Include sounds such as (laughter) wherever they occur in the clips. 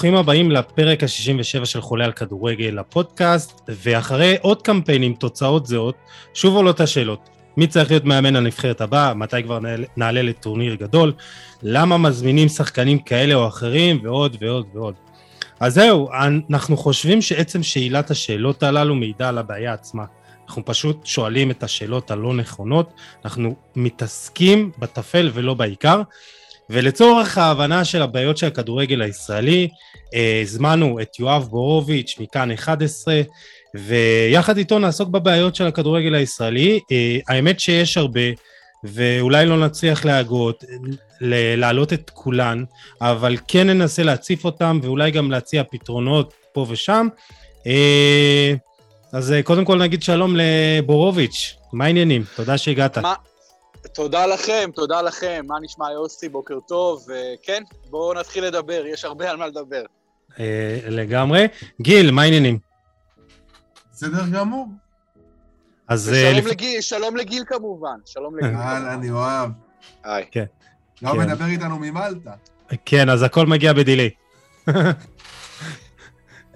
ברוכים הבאים לפרק ה-67 של חולה על כדורגל, הפודקאסט, ואחרי עוד קמפיין עם תוצאות זהות, שוב עולות השאלות. מי צריך להיות מאמן הנבחרת הבא, מתי כבר נעלה לטורניר גדול, למה מזמינים שחקנים כאלה או אחרים, ועוד ועוד ועוד. אז זהו, אנחנו חושבים שעצם שאלת השאלות הללו מעידה על הבעיה עצמה. אנחנו פשוט שואלים את השאלות הלא נכונות, אנחנו מתעסקים בטפל ולא בעיקר. ולצורך ההבנה של הבעיות של הכדורגל הישראלי, אה, הזמנו את יואב בורוביץ' מכאן 11, ויחד איתו נעסוק בבעיות של הכדורגל הישראלי. אה, האמת שיש הרבה, ואולי לא נצליח להגות, להעלות את כולן, אבל כן ננסה להציף אותם, ואולי גם להציע פתרונות פה ושם. אה, אז קודם כל נגיד שלום לבורוביץ', מה העניינים? תודה שהגעת. מה, תודה לכם, תודה לכם. מה נשמע יוסי? בוקר טוב. כן, בואו נתחיל לדבר, יש הרבה על מה לדבר. אה, לגמרי. גיל, מה העניינים? בסדר גמור. אז... אה, שלום לגיל, כמובן, שלום לגיל. אהלן, יואב. היי. כן. לא. מדבר איתנו ממלטה. כן, אז הכל מגיע בדיליי. (laughs)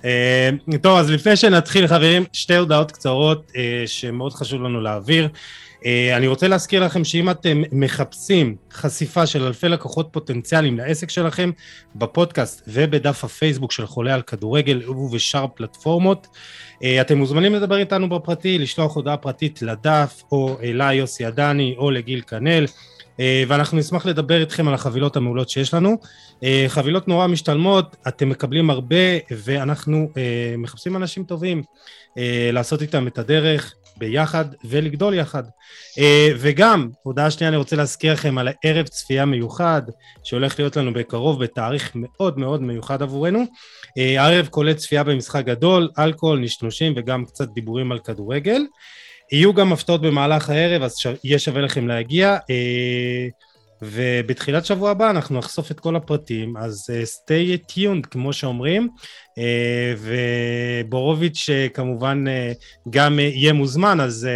אה, טוב, אז לפני שנתחיל, חברים, שתי הודעות קצרות שמאוד חשוב לנו להעביר. אה, אני רוצה להזכיר לכם שאם אתם מחפשים חשיפה של אלפי לקוחות פוטנציאליים לעסק שלכם בפודקאסט ובדף הפייסבוק של חולה על כדורגל ובשאר פלטפורמות, אה, אתם מוזמנים לדבר איתנו בפרטי, לשלוח הודעה פרטית לדף או אליי יוסי עדני או לגיל כנל אה, ואנחנו נשמח לדבר איתכם על החבילות המעולות שיש לנו. חבילות נורא משתלמות, אתם מקבלים הרבה ואנחנו מחפשים אנשים טובים לעשות איתם את הדרך. ביחד ולגדול יחד. אה, וגם, הודעה שנייה, אני רוצה להזכיר לכם על הערב צפייה מיוחד, שהולך להיות לנו בקרוב בתאריך מאוד מאוד מיוחד עבורנו. אה, הערב כולל צפייה במשחק גדול, אלכוהול, נשנושים וגם קצת דיבורים על כדורגל. יהיו גם הפתעות במהלך הערב, אז יהיה שווה לכם להגיע. ובתחילת שבוע הבא אנחנו נחשוף את כל הפרטים, אז uh, stay tuned כמו שאומרים, uh, ובורוביץ' uh, כמובן uh, גם uh, יהיה מוזמן, אז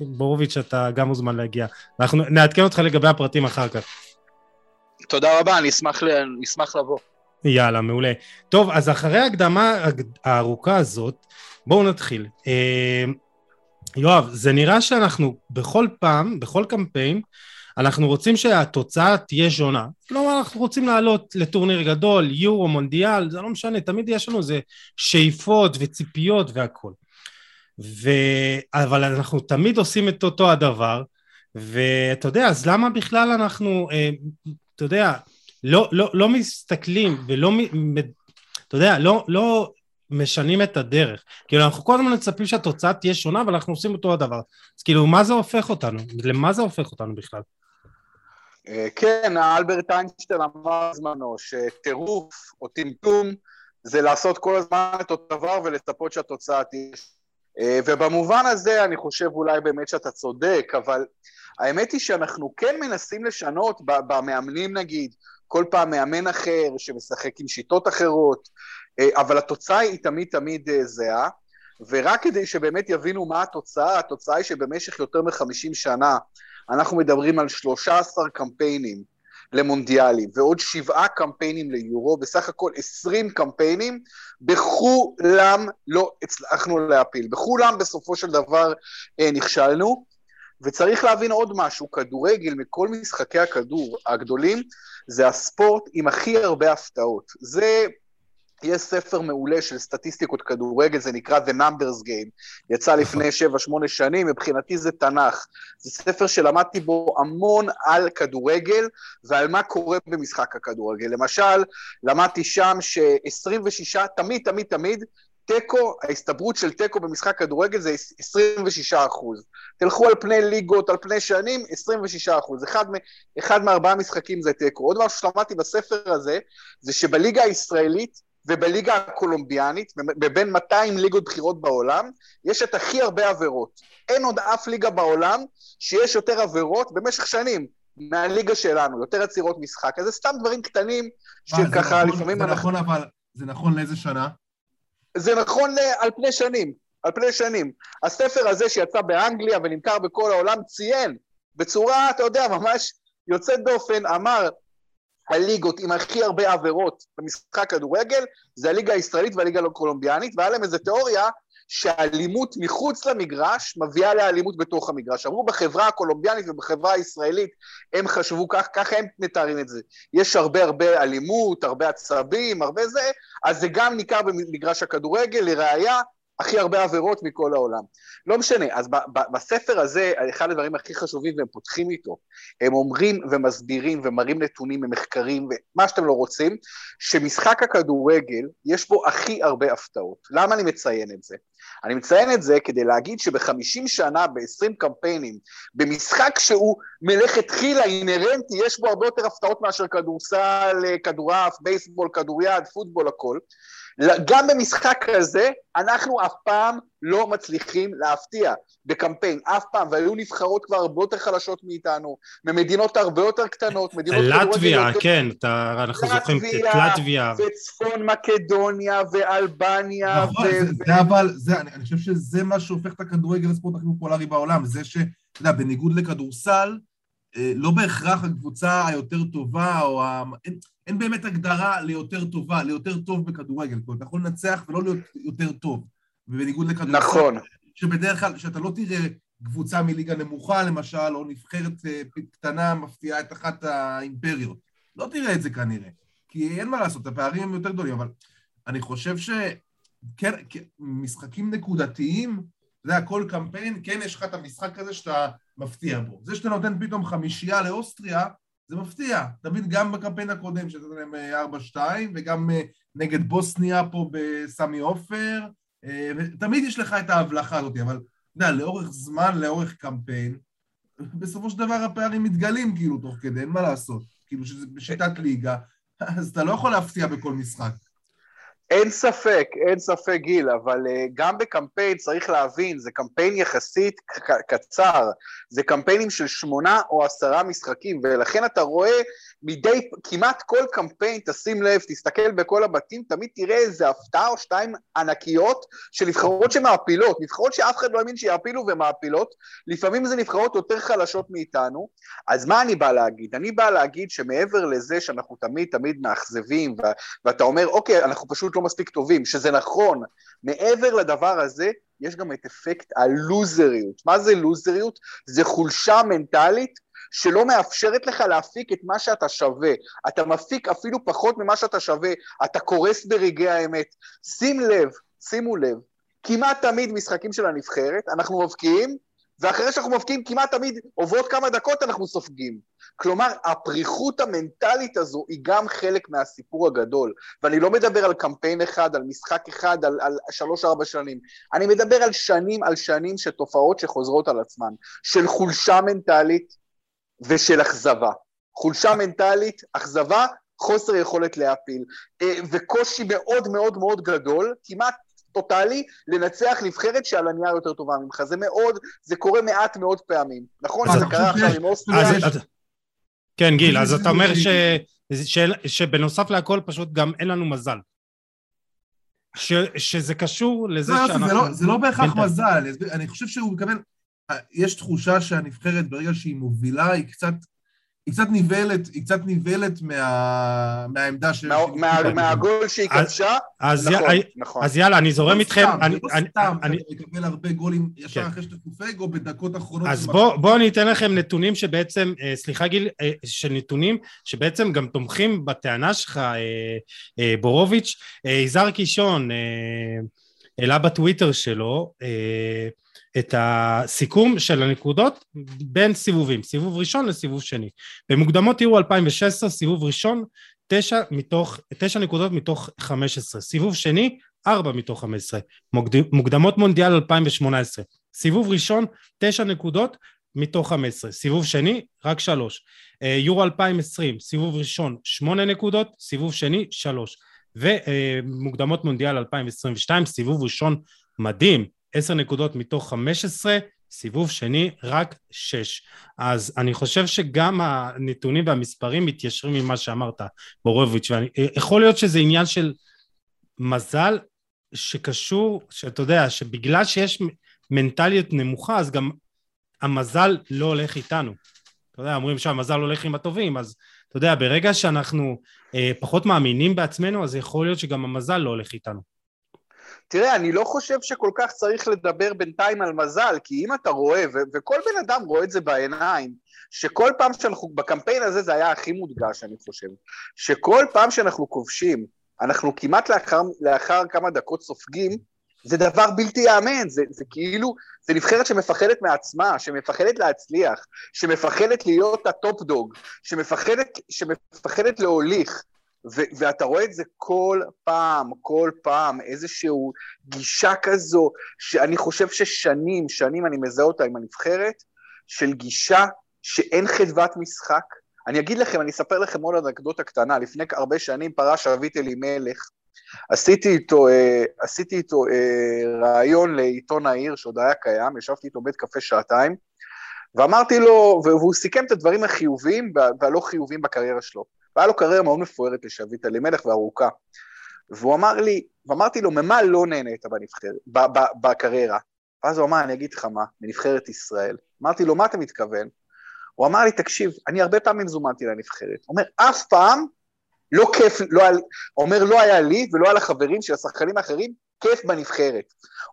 uh, בורוביץ' אתה גם מוזמן להגיע. אנחנו נעדכן אותך לגבי הפרטים אחר כך. תודה רבה, אני אשמח, אני אשמח לבוא. יאללה, מעולה. טוב, אז אחרי ההקדמה הארוכה הזאת, בואו נתחיל. Uh, יואב, זה נראה שאנחנו בכל פעם, בכל קמפיין, אנחנו רוצים שהתוצאה תהיה שונה. כלומר, אנחנו רוצים לעלות לטורניר גדול, יורו, מונדיאל, זה לא משנה, תמיד יש לנו איזה שאיפות וציפיות והכול. ו... אבל אנחנו תמיד עושים את אותו הדבר, ואתה יודע, אז למה בכלל אנחנו, אה, אתה יודע, לא, לא, לא מסתכלים ולא, אתה יודע, לא, לא משנים את הדרך. כאילו, אנחנו כל הזמן מצפים שהתוצאה תהיה שונה, אבל אנחנו עושים אותו הדבר. אז כאילו, מה זה הופך אותנו? למה זה הופך אותנו בכלל? אה, כן, אלברט איינשטיין אמר בזמנו שטירוף או טמטום זה לעשות כל הזמן את אותו דבר ולצפות שהתוצאה תהיה. אה, ובמובן הזה אני חושב אולי באמת שאתה צודק, אבל האמת היא שאנחנו כן מנסים לשנות במאמנים נגיד, כל פעם מאמן אחר שמשחק עם שיטות אחרות, אה, אבל התוצאה היא תמיד תמיד זהה, ורק כדי שבאמת יבינו מה התוצאה, התוצאה היא שבמשך יותר מחמישים שנה אנחנו מדברים על 13 קמפיינים למונדיאלים ועוד שבעה קמפיינים ליורו, בסך הכל 20 קמפיינים, בכולם לא הצלחנו להפיל, בכולם בסופו של דבר אה, נכשלנו, וצריך להבין עוד משהו, כדורגל מכל משחקי הכדור הגדולים, זה הספורט עם הכי הרבה הפתעות. זה יש ספר מעולה של סטטיסטיקות כדורגל, זה נקרא The Numbers Game, יצא נכון. לפני 7-8 שנים, מבחינתי זה תנ"ך. זה ספר שלמדתי בו המון על כדורגל ועל מה קורה במשחק הכדורגל. למשל, למדתי שם ש-26, תמיד, תמיד, תמיד, תיקו, ההסתברות של תיקו במשחק כדורגל זה 26 אחוז. תלכו על פני ליגות, על פני שנים, 26 אחוז. אחד, אחד מארבעה משחקים זה תיקו. עוד משהו שלמדתי בספר הזה, זה שבליגה הישראלית, ובליגה הקולומביאנית, בבין 200 ליגות בכירות בעולם, יש את הכי הרבה עבירות. אין עוד אף ליגה בעולם שיש יותר עבירות במשך שנים מהליגה שלנו, יותר עצירות משחק. אז זה סתם דברים קטנים שככה נכון, לפעמים זה אנחנו... נכון, אבל זה נכון לאיזה שנה? זה נכון על פני שנים, על פני שנים. הספר הזה שיצא באנגליה ונמכר בכל העולם ציין בצורה, אתה יודע, ממש יוצאת דופן, אמר הליגות עם הכי הרבה עבירות במשחק כדורגל, זה הליגה הישראלית והליגה הקולומביאנית, והיה להם איזו תיאוריה שאלימות מחוץ למגרש מביאה לאלימות בתוך המגרש. אמרו בחברה הקולומביאנית ובחברה הישראלית, הם חשבו כך, ככה הם מתארים את זה. יש הרבה הרבה אלימות, הרבה עצבים, הרבה זה, אז זה גם ניכר במגרש הכדורגל, לראיה, הכי הרבה עבירות מכל העולם. לא משנה, אז ב- ב- בספר הזה, אחד הדברים הכי חשובים, והם פותחים איתו, הם אומרים ומסבירים ומראים נתונים ומחקרים ומה שאתם לא רוצים, שמשחק הכדורגל, יש בו הכי הרבה הפתעות. למה אני מציין את זה? אני מציין את זה כדי להגיד שבחמישים שנה, ב-20 קמפיינים, במשחק שהוא מלכתחילה אינהרנטי, יש בו הרבה יותר הפתעות מאשר כדורסל, כדורעף, בייסבול, כדוריד, פוטבול, הכל. גם במשחק הזה, אנחנו אף פעם לא מצליחים להפתיע בקמפיין, אף פעם, והיו נבחרות כבר הרבה יותר חלשות מאיתנו, ממדינות הרבה יותר קטנות, מדינות... לטביה, כן, אתה, אנחנו זוכרים את לטביה. וצפון מקדוניה, ואלבניה. נכון, ו... זה, זה אבל, זה, אני, אני חושב שזה מה שהופך את הכדורגל לספורט הכי פופולרי בעולם, זה שאתה יודע, בניגוד לכדורסל, אה, לא בהכרח הקבוצה היותר טובה, או ה... אין, באמת הגדרה ליותר טובה, ליותר טוב בכדורגל. אומרת, אתה יכול לנצח ולא להיות יותר טוב. ובניגוד לכדורגל... נכון. שבדרך כלל, שאתה לא תראה קבוצה מליגה נמוכה, למשל, או נבחרת אה, קטנה מפתיעה את אחת האימפריות. לא תראה את זה כנראה. כי אין מה לעשות, הפערים הם יותר גדולים, אבל אני חושב ש... כן, משחקים נקודתיים, אתה יודע, כל קמפיין, כן יש לך את המשחק הזה שאתה מפתיע בו. זה שאתה נותן פתאום חמישייה לאוסטריה, זה מפתיע. תמיד גם בקמפיין הקודם, שנתת להם 4-2, אה, וגם אה, נגד בוסניה פה בסמי עופר, אה, ותמיד יש לך את ההבלחה הזאת, אבל אתה יודע, לאורך זמן, לאורך קמפיין, בסופו של דבר הפערים מתגלים כאילו תוך כדי, אין מה לעשות. כאילו שזה בשיטת ליגה, אז אתה לא יכול להפתיע בכל משחק. אין ספק, אין ספק גיל, אבל uh, גם בקמפיין צריך להבין, זה קמפיין יחסית קצר, זה קמפיינים של שמונה או עשרה משחקים, ולכן אתה רואה מדי, כמעט כל קמפיין, תשים לב, תסתכל בכל הבתים, תמיד תראה איזה הפתעה או שתיים ענקיות של נבחרות שמעפילות, נבחרות שאף אחד לא האמין שיעפילו ומעפילות, לפעמים זה נבחרות יותר חלשות מאיתנו, אז מה אני בא להגיד? אני בא להגיד שמעבר לזה שאנחנו תמיד תמיד מאכזבים, ואתה אומר, אוקיי, אנחנו פשוט לא מספיק טובים, שזה נכון, מעבר לדבר הזה, יש גם את אפקט הלוזריות. מה זה לוזריות? זה חולשה מנטלית שלא מאפשרת לך להפיק את מה שאתה שווה. אתה מפיק אפילו פחות ממה שאתה שווה, אתה קורס ברגעי האמת. שים לב, שימו לב, כמעט תמיד משחקים של הנבחרת, אנחנו מבקיעים, ואחרי שאנחנו מבקיעים כמעט תמיד עוברות כמה דקות אנחנו סופגים. כלומר, הפריחות המנטלית הזו היא גם חלק מהסיפור הגדול. ואני לא מדבר על קמפיין אחד, על משחק אחד, על, על שלוש-ארבע שנים. אני מדבר על שנים על שנים של תופעות שחוזרות על עצמן, של חולשה מנטלית ושל אכזבה. חולשה מנטלית, אכזבה, חוסר יכולת להפיל, אה, וקושי מאוד מאוד מאוד גדול, כמעט טוטאלי לנצח נבחרת שעל הנייר יותר טובה ממך. זה מאוד, זה קורה מעט מאוד פעמים. נכון, זה קרה עכשיו עם אוסטריה. כן, גיל, אז אתה אומר שבנוסף להכל פשוט גם אין לנו מזל. שזה קשור לזה לא, שאנחנו... זה לא בהכרח מזל, אני חושב שהוא מקבל... יש תחושה שהנבחרת ברגע שהיא מובילה היא קצת היא קצת נבלת, היא קצת נבלת מה... מהעמדה ש... מה, מה, מהגול שהיא כבשה, אז, נכון, י... נכון. אז יאללה, אני זורם איתכם. סתם, אני, לא אני, סתם, אני... מקבל הרבה גולים ישר כן. אחרי שאתה סופג, או בדקות אחרונות. אז בואו בוא אני אתן לכם נתונים שבעצם, אה, סליחה גיל, אה, של נתונים שבעצם גם תומכים בטענה שלך, אה, בורוביץ'. יזהר קישון העלה בטוויטר שלו, את הסיכום של הנקודות בין סיבובים, סיבוב ראשון לסיבוב שני. במוקדמות יהיו 2016, סיבוב ראשון, 9, מתוך, 9 נקודות מתוך 15, סיבוב שני, 4 מתוך 15, מוקדמות מונדיאל 2018, סיבוב ראשון, 9 נקודות מתוך 15, סיבוב שני, רק 3, אה, יורו 2020, סיבוב ראשון, 8 נקודות, סיבוב שני, 3, ומוקדמות מונדיאל 2022, סיבוב ראשון מדהים, עשר נקודות מתוך חמש עשרה, סיבוב שני רק שש. אז אני חושב שגם הנתונים והמספרים מתיישרים עם מה שאמרת, בורוביץ', ויכול להיות שזה עניין של מזל שקשור, שאתה יודע, שבגלל שיש מנטליות נמוכה, אז גם המזל לא הולך איתנו. אתה יודע, אומרים שהמזל הולך עם הטובים, אז אתה יודע, ברגע שאנחנו אה, פחות מאמינים בעצמנו, אז יכול להיות שגם המזל לא הולך איתנו. תראה, אני לא חושב שכל כך צריך לדבר בינתיים על מזל, כי אם אתה רואה, ו- וכל בן אדם רואה את זה בעיניים, שכל פעם שאנחנו, בקמפיין הזה זה היה הכי מודגש, אני חושב, שכל פעם שאנחנו כובשים, אנחנו כמעט לאחר, לאחר כמה דקות סופגים, זה דבר בלתי ייאמן, זה, זה כאילו, זה נבחרת שמפחדת מעצמה, שמפחדת להצליח, שמפחדת להיות ה top dog, שמפחדת, שמפחדת להוליך, ו- ואתה רואה את זה כל פעם, כל פעם, איזושהי גישה כזו, שאני חושב ששנים, שנים אני מזהה אותה עם הנבחרת, של גישה שאין חדוות משחק. אני אגיד לכם, אני אספר לכם עוד אנקדוטה קטנה, לפני הרבה שנים פרש אבית אלימלך, עשיתי איתו, אה, עשיתי איתו אה, רעיון לעיתון העיר, שעוד היה קיים, ישבתי איתו בית קפה שעתיים, ואמרתי לו, והוא סיכם את הדברים החיוביים והלא חיוביים בקריירה שלו. והיה לו קריירה מאוד מפוארת לשביט אלימלך וארוכה. והוא אמר לי, ואמרתי לו, ממה לא נהנית בנבחרת, בקריירה? ואז הוא אמר, אני אגיד לך מה, מנבחרת ישראל. אמרתי לו, מה אתה מתכוון? הוא אמר לי, תקשיב, אני הרבה פעמים זומנתי לנבחרת. הוא אומר, אף פעם לא כיף, לא היה, אומר, לא היה לי ולא היה לחברים של השחקנים האחרים כיף בנבחרת.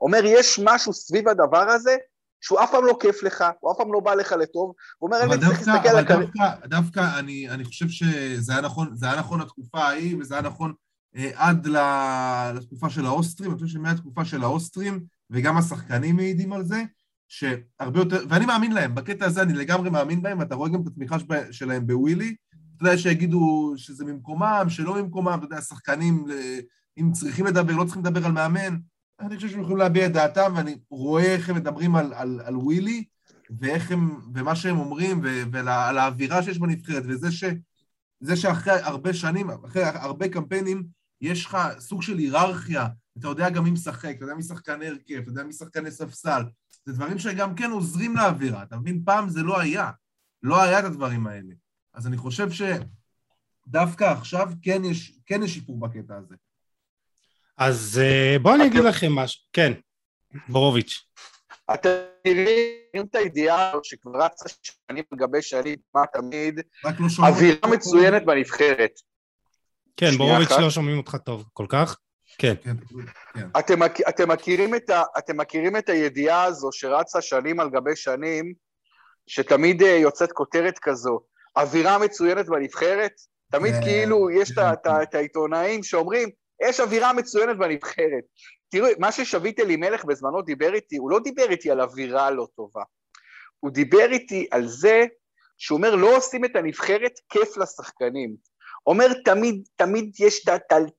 אומר, יש משהו סביב הדבר הזה שהוא אף פעם לא כיף לך, הוא אף פעם לא בא לך לטוב, הוא אומר, אני צריך להסתכל על הקריירה. דווקא, דווקא אני, אני חושב שזה היה נכון, זה היה נכון לתקופה ההיא, וזה היה נכון אה, עד לתקופה של האוסטרים, אני חושב שמהתקופה של האוסטרים, וגם השחקנים מעידים על זה, שהרבה יותר, ואני מאמין להם, בקטע הזה אני לגמרי מאמין בהם, ואתה רואה גם את התמיכה שלהם בווילי, אתה יודע שיגידו שזה ממקומם, שלא ממקומם, אתה יודע, שחקנים, אם צריכים לדבר, לא צריכים לדבר על מאמן, אני חושב שהם יכולים להביע את דעתם, ואני רואה איך הם מדברים על, על, על ווילי, ואיך הם, ומה שהם אומרים, ועל האווירה שיש בנבחרת, וזה ש, זה שאחרי הרבה שנים, אחרי הרבה קמפיינים, יש לך סוג של היררכיה, אתה יודע גם מי משחק, אתה יודע מי שחקני הרכב, אתה יודע מי שחקני ספסל, זה דברים שגם כן עוזרים לאווירה, אתה מבין? פעם זה לא היה, לא היה את הדברים האלה. אז אני חושב שדווקא עכשיו כן יש, כן יש שיפור בקטע הזה. אז אה, בואו אני אגיד לכם משהו, כן, בורוביץ'. אתם מכירים את הידיעה שכבר רצה שנים על גבי שנים, מה תמיד, לא אווירה מצוינת בנבחרת. כן, בורוביץ' לא שומעים אותך טוב כל כך. כן. כן, כן. אתם, אתם, מכירים את ה, אתם מכירים את הידיעה הזו שרצה שנים על גבי שנים, שתמיד אה, יוצאת כותרת כזו, אווירה מצוינת בנבחרת? תמיד כאילו יש את העיתונאים שאומרים, יש אווירה מצוינת בנבחרת. תראו, מה ששביט אלימלך בזמנו דיבר איתי, הוא לא דיבר איתי על אווירה לא טובה. הוא דיבר איתי על זה שהוא אומר, לא עושים את הנבחרת כיף לשחקנים. אומר, תמיד, תמיד יש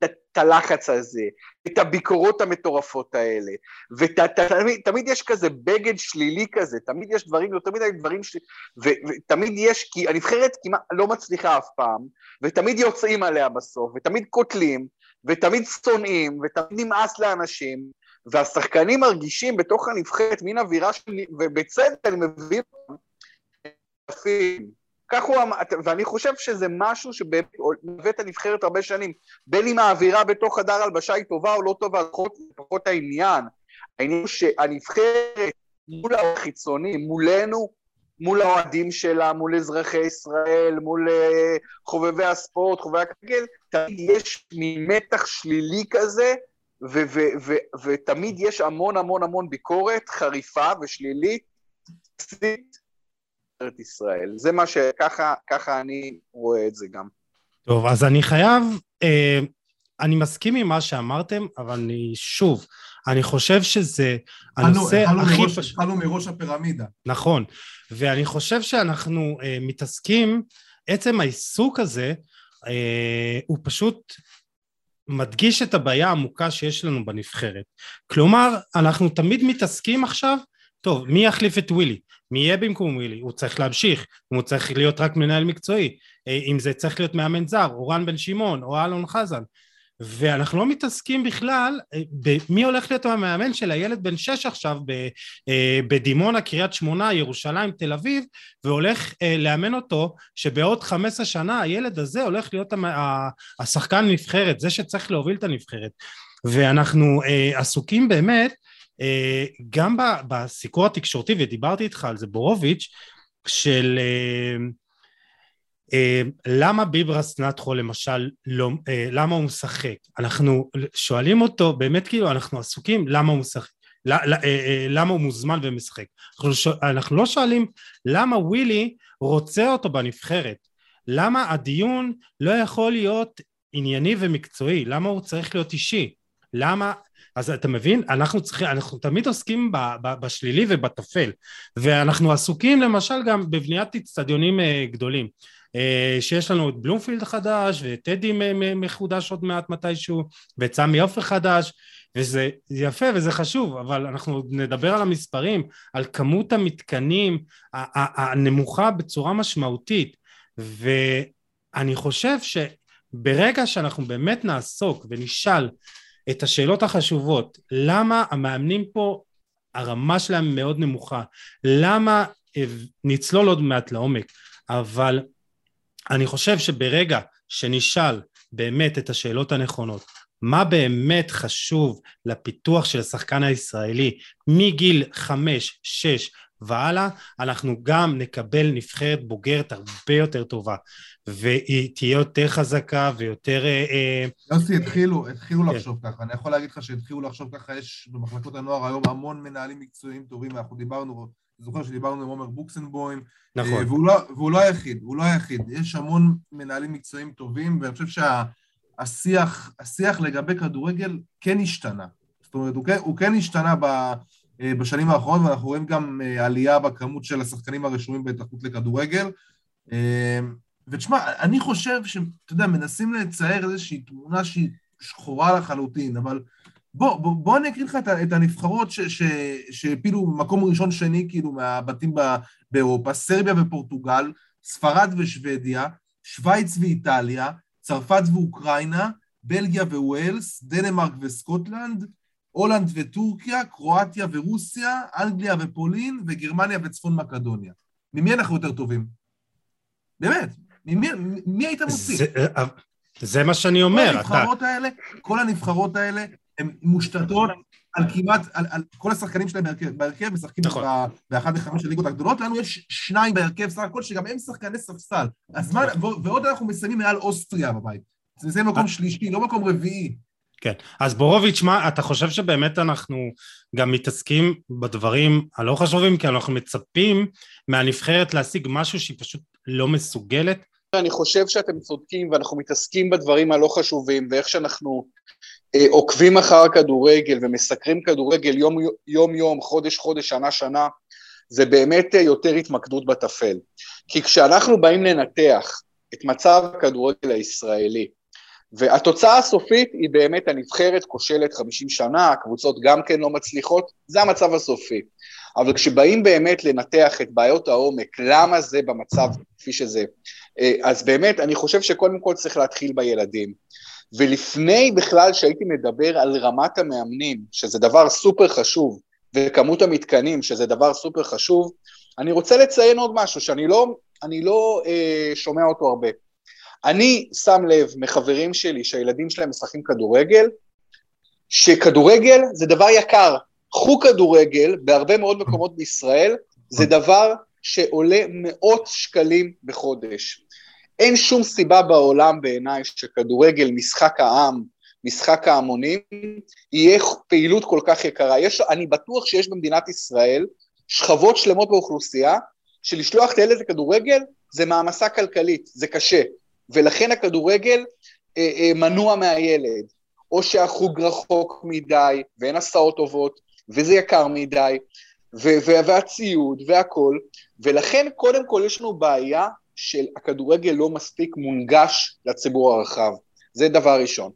את הלחץ הזה, את הביקורות המטורפות האלה, ותמיד יש כזה בגד שלילי כזה, תמיד יש דברים, יותר מדי דברים ש... ותמיד יש, כי הנבחרת כמעט לא מצליחה אף פעם, ותמיד יוצאים עליה בסוף, ותמיד קוטלים, ותמיד שונאים, ותמיד נמאס לאנשים, והשחקנים מרגישים בתוך הנבחרת מין אווירה של... ובצדק אני מבין כך הוא אמר, ואני חושב שזה משהו שבאמת הנבחרת הרבה שנים, בין אם האווירה בתוך חדר הלבשה היא טובה או לא טובה, לפחות, לפחות העניין. העניין הוא שהנבחרת מול החיצוני, מולנו, מול האוהדים שלה, מול אזרחי ישראל, מול uh, חובבי הספורט, חובבי הכדורגל, תמיד יש מתח שלילי כזה, ותמיד יש המון המון המון ביקורת חריפה ושלילית, משטרת ישראל. זה מה ש... ככה אני רואה את זה גם. טוב, אז אני חייב... אה, אני מסכים עם מה שאמרתם, אבל אני שוב, אני חושב שזה הנושא חלו, הכי פשוט. התחלנו מראש הפירמידה. נכון, ואני חושב שאנחנו אה, מתעסקים, עצם העיסוק הזה, אה, הוא פשוט מדגיש את הבעיה העמוקה שיש לנו בנבחרת. כלומר, אנחנו תמיד מתעסקים עכשיו, טוב, מי יחליף את ווילי? מי יהיה במקום ווילי? הוא צריך להמשיך, אם הוא צריך להיות רק מנהל מקצועי, אה, אם זה צריך להיות מאמן זר, או רן בן שמעון, או אלון חזן. ואנחנו לא מתעסקים בכלל אה, במי הולך להיות המאמן של הילד בן שש עכשיו אה, בדימונה, קריית שמונה, ירושלים, תל אביב, והולך לאמן אותו שבעוד חמש עשרה שנה הילד הזה הולך להיות השחקן נבחרת, זה שצריך להוביל את הנבחרת. ואנחנו עסוקים באמת אה, גם בסיקור התקשורתי, ודיברתי איתך על זה, בורוביץ', של... אה, אה, למה ביברס נטחו למשל, לא, אה, למה הוא משחק? אנחנו שואלים אותו, באמת כאילו אנחנו עסוקים למה הוא משחק, למה הוא מוזמן ומשחק. אנחנו, שואל, אנחנו לא שואלים למה ווילי רוצה אותו בנבחרת. למה הדיון לא יכול להיות ענייני ומקצועי? למה הוא צריך להיות אישי? למה אז אתה מבין? אנחנו צריכים, אנחנו תמיד עוסקים ב, ב, בשלילי ובטפל ואנחנו עסוקים למשל גם בבניית אצטדיונים אה, גדולים אה, שיש לנו את בלומפילד החדש ואת טדי מחודש עוד מעט מתישהו ואת סמי עופר חדש וזה יפה וזה חשוב אבל אנחנו נדבר על המספרים על כמות המתקנים הנמוכה בצורה משמעותית. ואני חושב שברגע שאנחנו באמת נעסוק ונשאל את השאלות החשובות, למה המאמנים פה הרמה שלהם מאוד נמוכה, למה נצלול עוד מעט לעומק, אבל אני חושב שברגע שנשאל באמת את השאלות הנכונות, מה באמת חשוב לפיתוח של השחקן הישראלי מגיל חמש, שש והלאה, אנחנו גם נקבל נבחרת בוגרת הרבה יותר טובה. והיא תהיה יותר חזקה ויותר... אה, אה, יוסי, התחילו, התחילו כן. לחשוב ככה. אני יכול להגיד לך שהתחילו לחשוב ככה, יש במחלקות הנוער היום המון מנהלים מקצועיים טובים, אנחנו דיברנו, זוכר שדיברנו עם עומר בוקסנבוים, אה, נכון. והוא לא, והוא לא היחיד, הוא לא היחיד. יש המון מנהלים מקצועיים טובים, ואני חושב שהשיח השיח לגבי כדורגל כן השתנה. זאת אומרת, הוא כן, הוא כן השתנה ב... בשנים האחרונות, ואנחנו רואים גם עלייה בכמות של השחקנים הרשומים בהתאחדות לכדורגל. ותשמע, אני חושב שאתה יודע, מנסים לצייר איזושהי תמונה שהיא שחורה לחלוטין, אבל בוא, בוא, בוא אני אקריא לך את, את הנבחרות שהפילו מקום ראשון שני כאילו מהבתים באירופה, סרביה ופורטוגל, ספרד ושוודיה, שווייץ ואיטליה, צרפת ואוקראינה, בלגיה וווילס, דנמרק וסקוטלנד, הולנד וטורקיה, קרואטיה ורוסיה, אנגליה ופולין וגרמניה וצפון מקדוניה. ממי אנחנו יותר טובים? באמת, ממי, מי היית מוציא? זה, אה, זה מה שאני אומר. כל הנבחרות אתה... האלה, כל הנבחרות האלה, הן מושתתות על כמעט, על, על כל השחקנים שלהם בהרכב, בהרכב משחקים נכון. באחת מחמש הליגות הגדולות, לנו יש שניים בהרכב סך הכל, שגם הם שחקני ספסל. אז מה, נכון. ועוד אנחנו מסיימים מעל אוסטריה בבית. זה מקום שלישי, לא מקום רביעי. כן, אז בורוביץ', מה, אתה חושב שבאמת אנחנו גם מתעסקים בדברים הלא חשובים, כי אנחנו מצפים מהנבחרת להשיג משהו שהיא פשוט לא מסוגלת? אני חושב שאתם צודקים ואנחנו מתעסקים בדברים הלא חשובים ואיך שאנחנו אה, עוקבים אחר הכדורגל ומסקרים כדורגל יום יום, יום חודש חודש, שנה שנה, זה באמת אה, יותר התמקדות בטפל. כי כשאנחנו באים לנתח את מצב הכדורגל הישראלי, והתוצאה הסופית היא באמת הנבחרת כושלת 50 שנה, הקבוצות גם כן לא מצליחות, זה המצב הסופי. אבל כשבאים באמת לנתח את בעיות העומק, למה זה במצב כפי שזה, אה, אז באמת אני חושב שקודם כל צריך להתחיל בילדים. ולפני בכלל שהייתי מדבר על רמת המאמנים, שזה דבר סופר חשוב, וכמות המתקנים, שזה דבר סופר חשוב, אני רוצה לציין עוד משהו שאני לא, לא אה, שומע אותו הרבה. אני שם לב מחברים שלי שהילדים שלהם משחקים כדורגל, שכדורגל זה דבר יקר. קחו כדורגל בהרבה מאוד מקומות בישראל, זה דבר שעולה מאות שקלים בחודש. אין שום סיבה בעולם בעיניי שכדורגל, משחק העם, משחק ההמונים, יהיה פעילות כל כך יקרה. יש, אני בטוח שיש במדינת ישראל שכבות שלמות באוכלוסייה, שלשלוח את הילד לכדורגל זה מעמסה כלכלית, זה קשה. ולכן הכדורגל אה, אה, מנוע מהילד, או שהחוג רחוק מדי, ואין הסעות טובות, וזה יקר מדי, ו- והציוד והכל, ולכן קודם כל יש לנו בעיה של הכדורגל לא מספיק מונגש לציבור הרחב, זה דבר ראשון.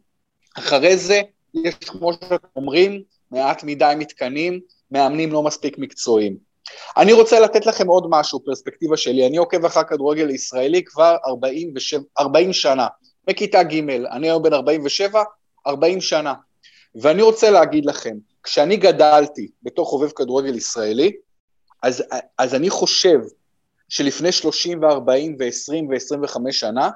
אחרי זה יש, כמו שאתם אומרים, מעט מדי מתקנים, מאמנים לא מספיק מקצועיים. אני רוצה לתת לכם עוד משהו, פרספקטיבה שלי, אני עוקב אחר כדורגל ישראלי כבר 47, 40 שנה, מכיתה ג', אני היום בן 47, 40 שנה, ואני רוצה להגיד לכם, כשאני גדלתי בתוך חובב כדורגל ישראלי, אז, אז אני חושב שלפני 30 ו-40 ו-20 ו-25 שנה,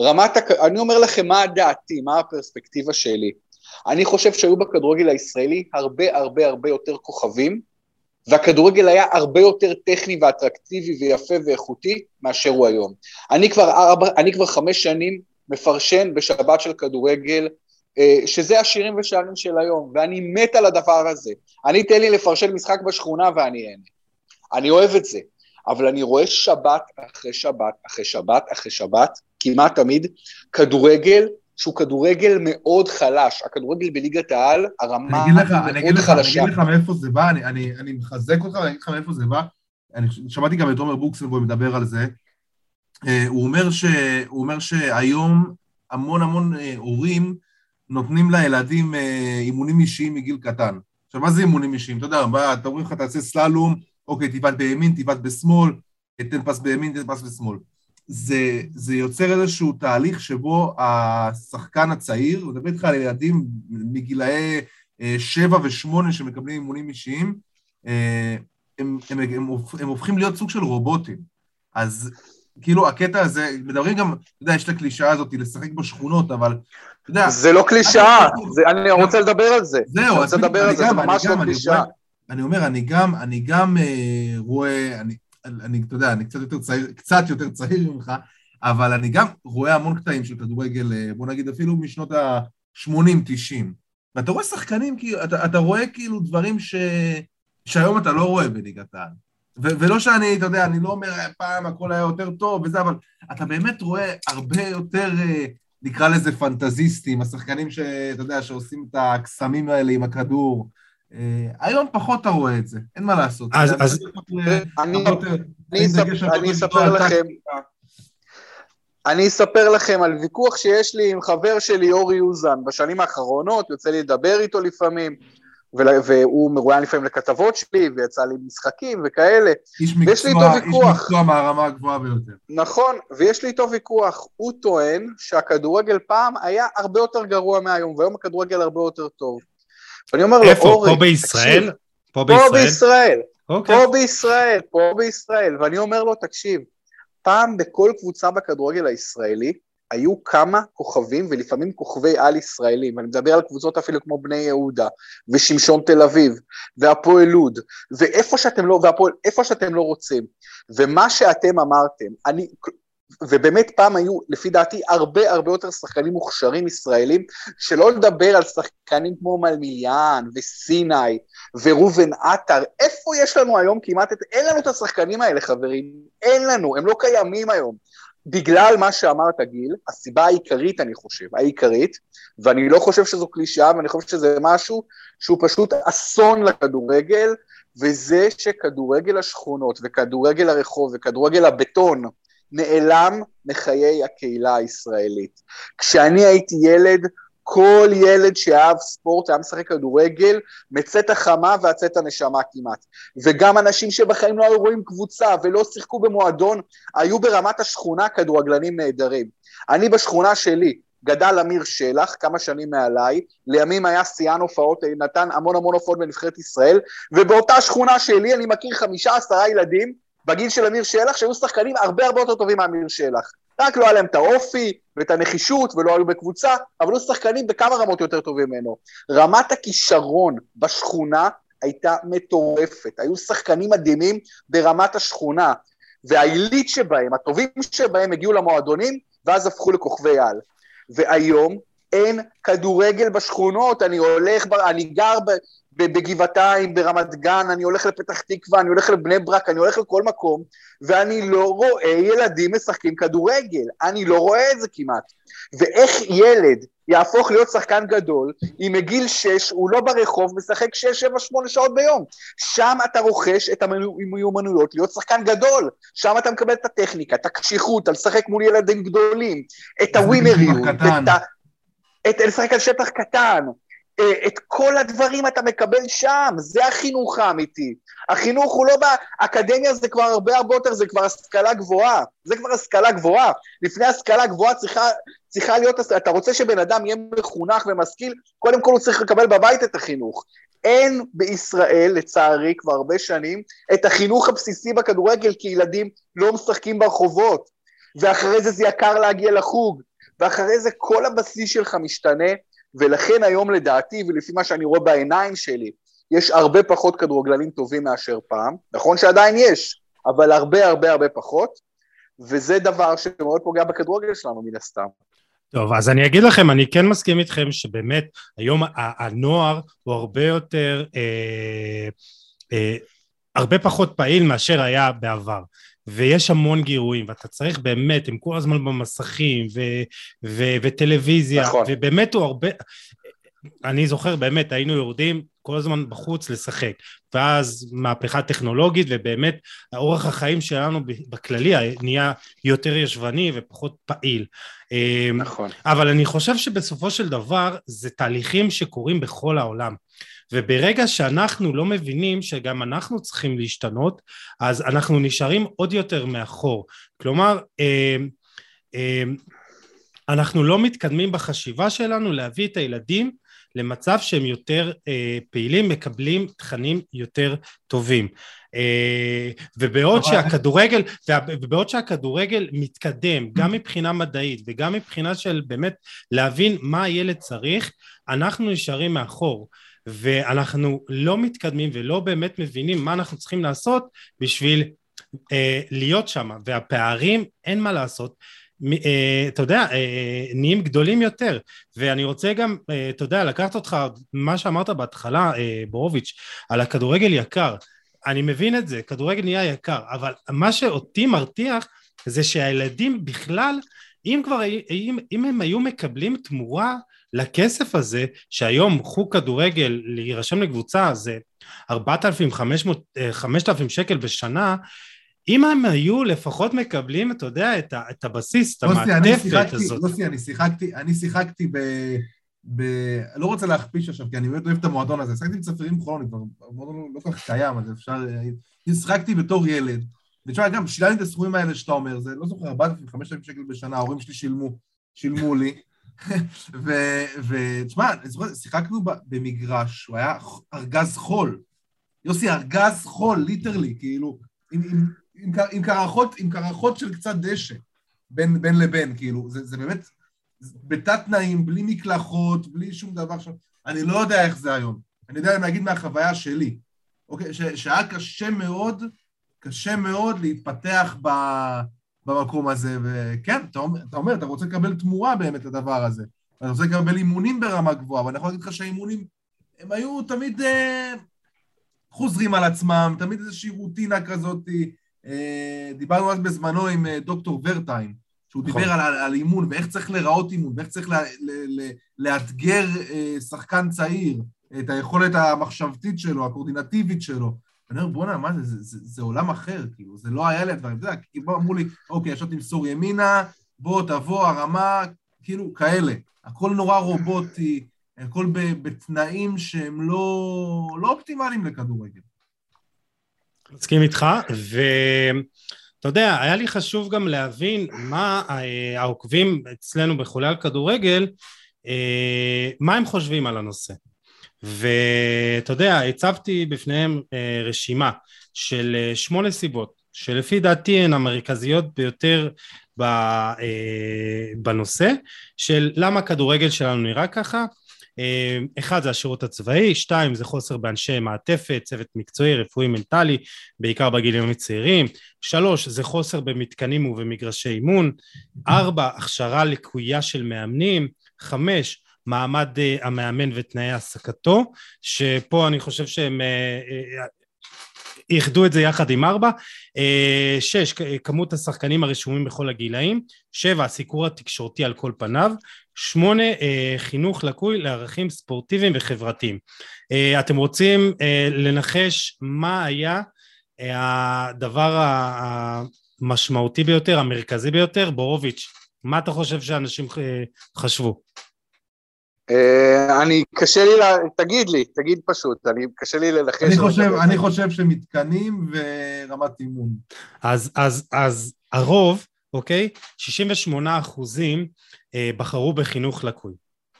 רמת, הק... אני אומר לכם מה דעתי, מה הפרספקטיבה שלי. אני חושב שהיו בכדורגל הישראלי הרבה הרבה הרבה יותר כוכבים, והכדורגל היה הרבה יותר טכני ואטרקטיבי ויפה ואיכותי מאשר הוא היום. אני כבר, ארבע, אני כבר חמש שנים מפרשן בשבת של כדורגל, אה, שזה השירים ושערים של היום, ואני מת על הדבר הזה. אני, תן לי לפרשן משחק בשכונה ואני אהנה. אני אוהב את זה, אבל אני רואה שבת אחרי שבת אחרי שבת אחרי שבת, כמעט תמיד, כדורגל שהוא כדורגל מאוד חלש. הכדורגל בליגת העל, הרמה אני לך, מאוד אני לך, חלשה. אני אגיד לך מאיפה זה בא, אני, אני, אני מחזק אותך ואני אגיד לך מאיפה זה בא. אני שמעתי גם את עומר בוקסנבוי מדבר על זה. אה, הוא אומר, ש, הוא אומר שהיום המון המון אה, הורים נותנים לילדים אה, אימונים אישיים מגיל קטן. עכשיו, מה זה אימונים אישיים? אתה יודע, בא, אתה אומרים לך, תעשה סללום, אוקיי, תיבט בימין, תיבט בשמאל, תן פס בימין, תן פס בשמאל. זה, זה יוצר איזשהו תהליך שבו השחקן הצעיר, הוא מדבר איתך על ילדים מגילאי אה, שבע ושמונה שמקבלים אימונים אישיים, אה, הם, הם, הם, הם, הם הופכים להיות סוג של רובוטים. אז כאילו הקטע הזה, מדברים גם, אתה יודע, יש את הקלישאה הזאת לשחק בשכונות, אבל אתה יודע... זה לא קלישאה, אני רוצה לדבר על זה. זהו, אני רוצה לדבר על זה, זה ממש לא קלישאה. אני אומר, אני גם, אני גם אה, רואה, אני, אני, אתה יודע, אני קצת יותר צעיר, קצת יותר צעיר ממך, אבל אני גם רואה המון קטעים של כדורגל, אה, בוא נגיד אפילו משנות ה-80-90. ואתה רואה שחקנים, אתה, אתה רואה כאילו דברים ש... שהיום אתה לא רואה בליגת העל. ולא שאני, אתה יודע, אני לא אומר פעם הכל היה יותר טוב וזה, אבל אתה באמת רואה הרבה יותר, אה, נקרא לזה פנטזיסטים, השחקנים שאתה יודע, שעושים את הקסמים האלה עם הכדור, אה, היום פחות אתה רואה את זה, אין מה לעשות. אז... אני אספר לכם... אני אספר לכם על ויכוח שיש לי עם חבר שלי אורי אוזן בשנים האחרונות, יוצא לי לדבר איתו לפעמים, והוא מרואיין לפעמים לכתבות שלי, ויצא לי משחקים וכאלה. איש מקצוע, ויש לי איתו ויכוח. איש מקצוע מהרמה הגבוהה ביותר. נכון, ויש לי איתו ויכוח. הוא טוען שהכדורגל פעם היה הרבה יותר גרוע מהיום, והיום הכדורגל הרבה יותר טוב. ואני אומר לו, אורי, פה בישראל? פה בישראל? פה בישראל, אוקיי. פה בישראל, פה בישראל, ואני אומר לו, תקשיב, פעם בכל קבוצה בכדורגל הישראלי היו כמה כוכבים ולפעמים כוכבי על ישראלים, אני מדבר על קבוצות אפילו כמו בני יהודה ושמשון תל אביב והפועל לוד ואיפה שאתם לא, והפועל, שאתם לא רוצים ומה שאתם אמרתם, אני, ובאמת פעם היו, לפי דעתי, הרבה הרבה יותר שחקנים מוכשרים ישראלים, שלא לדבר על שחקנים כמו מלמיליאן וסיני וראובן עטר, איפה יש לנו היום כמעט את... אין לנו את השחקנים האלה, חברים, אין לנו, הם לא קיימים היום. בגלל מה שאמרת, גיל, הסיבה העיקרית, אני חושב, העיקרית, ואני לא חושב שזו קלישאה, ואני חושב שזה משהו שהוא פשוט אסון לכדורגל, וזה שכדורגל השכונות וכדורגל הרחוב וכדורגל הבטון, נעלם מחיי הקהילה הישראלית. כשאני הייתי ילד, כל ילד שאהב ספורט היה משחק כדורגל, מצאת החמה והצאת הנשמה כמעט. וגם אנשים שבחיים לא היו רואים קבוצה ולא שיחקו במועדון, היו ברמת השכונה כדורגלנים נהדרים. אני בשכונה שלי, גדל אמיר שלח, כמה שנים מעליי, לימים היה שיאן הופעות, נתן המון המון הופעות בנבחרת ישראל, ובאותה שכונה שלי אני מכיר חמישה עשרה ילדים בגיל של אמיר שלח, שהיו שחקנים הרבה הרבה יותר טובים מאמיר שלח. רק לא היה להם את האופי ואת הנחישות ולא היו בקבוצה, אבל היו שחקנים בכמה רמות יותר טובים ממנו. רמת הכישרון בשכונה הייתה מטורפת. היו שחקנים מדהימים ברמת השכונה, והעילית שבהם, הטובים שבהם, הגיעו למועדונים, ואז הפכו לכוכבי על. והיום אין כדורגל בשכונות, אני הולך, אני גר בגבעתיים, ברמת גן, אני הולך לפתח תקווה, אני הולך לבני ברק, אני הולך לכל מקום, ואני לא רואה ילדים משחקים כדורגל, אני לא רואה את זה כמעט. ואיך ילד יהפוך להיות שחקן גדול, אם מגיל שש הוא לא ברחוב משחק שש, שבע, שמונה שעות ביום. שם אתה רוכש את המיומנויות להיות שחקן גדול, שם אתה מקבל את הטכניקה, את הקשיחות, על לשחק מול ילדים גדולים, את הווינריות, את ה... את לשחק על שטח קטן, את כל הדברים אתה מקבל שם, זה החינוך האמיתי. החינוך הוא לא באקדמיה, זה כבר הרבה הרבה יותר, זה כבר השכלה גבוהה. זה כבר השכלה גבוהה. לפני השכלה גבוהה צריכה, צריכה להיות, אתה רוצה שבן אדם יהיה מחונך ומשכיל, קודם כל הוא צריך לקבל בבית את החינוך. אין בישראל, לצערי, כבר הרבה שנים, את החינוך הבסיסי בכדורגל, כי ילדים לא משחקים ברחובות. ואחרי זה זה יקר להגיע לחוג, ואחרי זה כל הבסיס שלך משתנה, ולכן היום לדעתי, ולפי מה שאני רואה בעיניים שלי, יש הרבה פחות כדורגלנים טובים מאשר פעם, נכון שעדיין יש, אבל הרבה הרבה הרבה פחות, וזה דבר שמאוד פוגע בכדורגל שלנו מן הסתם. טוב, אז אני אגיד לכם, אני כן מסכים איתכם שבאמת היום הנוער הוא הרבה יותר, אה, אה, הרבה פחות פעיל מאשר היה בעבר. ויש המון גירויים, ואתה צריך באמת, הם כל הזמן במסכים, ו- ו- וטלוויזיה, נכון. ובאמת הוא הרבה... אני זוכר באמת, היינו יורדים כל הזמן בחוץ לשחק, ואז מהפכה טכנולוגית, ובאמת אורח החיים שלנו בכללי נהיה יותר ישבני ופחות פעיל. אמ, נכון. אבל אני חושב שבסופו של דבר זה תהליכים שקורים בכל העולם. וברגע שאנחנו לא מבינים שגם אנחנו צריכים להשתנות, אז אנחנו נשארים עוד יותר מאחור. כלומר, אה, אה, אנחנו לא מתקדמים בחשיבה שלנו להביא את הילדים למצב שהם יותר אה, פעילים, מקבלים תכנים יותר טובים. אה, ובעוד שהכדורגל, ובעוד שהכדורגל מתקדם גם מבחינה מדעית וגם מבחינה של באמת להבין מה הילד צריך, אנחנו נשארים מאחור. ואנחנו לא מתקדמים ולא באמת מבינים מה אנחנו צריכים לעשות בשביל אה, להיות שם. והפערים אין מה לעשות. אה, אתה יודע אה, נהיים גדולים יותר. ואני רוצה גם אה, אתה יודע לקחת אותך מה שאמרת בהתחלה בורוביץ' על הכדורגל יקר. אני מבין את זה כדורגל נהיה יקר אבל מה שאותי מרתיח זה שהילדים בכלל אם כבר אם, אם הם היו מקבלים תמורה לכסף הזה, שהיום חוג כדורגל להירשם לקבוצה זה 4,500, 5,000 אה, שקל בשנה, אם הם היו לפחות מקבלים, אתה יודע, את, ה, את הבסיס, את המעטפת הזאת. לוסי, אני שיחקתי, אני שיחקתי ב... ב... לא רוצה להכפיש עכשיו, כי אני באמת אוהב את המועדון הזה. שיחקתי בצפירים חולון, כבר המועדון לא כל כך קיים, אז אפשר... שיחקתי בתור ילד. ותשמע, גם שילמתי את הסכומים האלה שאתה אומר, זה לא זוכר, 4,000, 5,000 שקל בשנה, ההורים שלי שילמו, שילמו לי. ותשמע, אני זוכר, שיחקנו במגרש, הוא היה ארגז חול. יוסי, ארגז חול, ליטרלי, כאילו, עם, עם, עם, עם, קרחות, עם קרחות של קצת דשא, בין, בין לבין, כאילו, זה, זה באמת, בתת תנאים, בלי מקלחות, בלי שום דבר שם, אני לא יודע איך זה היום. אני יודע להגיד מהחוויה שלי, אוקיי, ש, שהיה קשה מאוד, קשה מאוד להתפתח ב... במקום הזה, וכן, אתה אומר, אתה אומר, אתה רוצה לקבל תמורה באמת לדבר הזה. אתה רוצה לקבל אימונים ברמה גבוהה, ואני יכול להגיד לך שהאימונים, הם היו תמיד אה, חוזרים על עצמם, תמיד איזושהי רוטינה כזאת. אה, דיברנו אז בזמנו עם אה, דוקטור ורטיים, שהוא נכון. דיבר על, על, על אימון, ואיך צריך להיראות אימון, ואיך צריך לה, ל, ל, לאתגר אה, שחקן צעיר, את היכולת המחשבתית שלו, הקורדינטיבית שלו. אני אומר, בואנה, מה זה, זה, זה, זה עולם אחר, כאילו, זה לא היה לי הדברים, אתה יודע, כאילו, אמרו לי, אוקיי, עכשיו תמסור ימינה, בוא, תבוא, הרמה, כאילו, כאלה. הכל נורא רובוטי, הכל בתנאים שהם לא, לא אופטימליים לכדורגל. מסכים איתך, ואתה יודע, היה לי חשוב גם להבין מה העוקבים אצלנו בחולי על כדורגל, אה, מה הם חושבים על הנושא. ואתה יודע, הצבתי בפניהם אה, רשימה של אה, שמונה סיבות, שלפי דעתי הן המרכזיות ביותר אה, בנושא, של למה הכדורגל שלנו נראה ככה, אחד זה השירות הצבאי, שתיים זה חוסר באנשי מעטפת, צוות מקצועי, רפואי, מנטלי, בעיקר בגילים הצעירים, שלוש זה חוסר במתקנים ובמגרשי אימון, ארבע הכשרה לקויה של מאמנים, חמש מעמד uh, המאמן ותנאי העסקתו, שפה אני חושב שהם uh, איחדו את זה יחד עם ארבע, שש, כמות השחקנים הרשומים בכל הגילאים, שבע, הסיקור התקשורתי על כל פניו, שמונה, חינוך לקוי לערכים ספורטיביים וחברתיים. אתם רוצים לנחש מה היה הדבר המשמעותי ביותר, המרכזי ביותר? בורוביץ', מה אתה חושב שאנשים חשבו? אה, אני, קשה לי, תגיד לי, תגיד פשוט, אני, קשה לי ללחש. אני חושב, אני חושב שמתקנים ורמת אימון. אז, אז, אז הרוב, אוקיי? 68 אחוזים אה, בחרו בחינוך לקוי.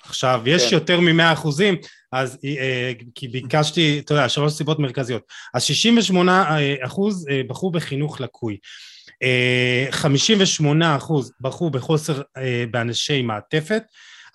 עכשיו, יש כן. יותר מ-100 אחוזים, אז אה, כי ביקשתי, אתה יודע, שלוש סיבות מרכזיות. אז 68 אחוז בחרו בחינוך לקוי. 58 אחוז בחרו בחוסר באנשי מעטפת,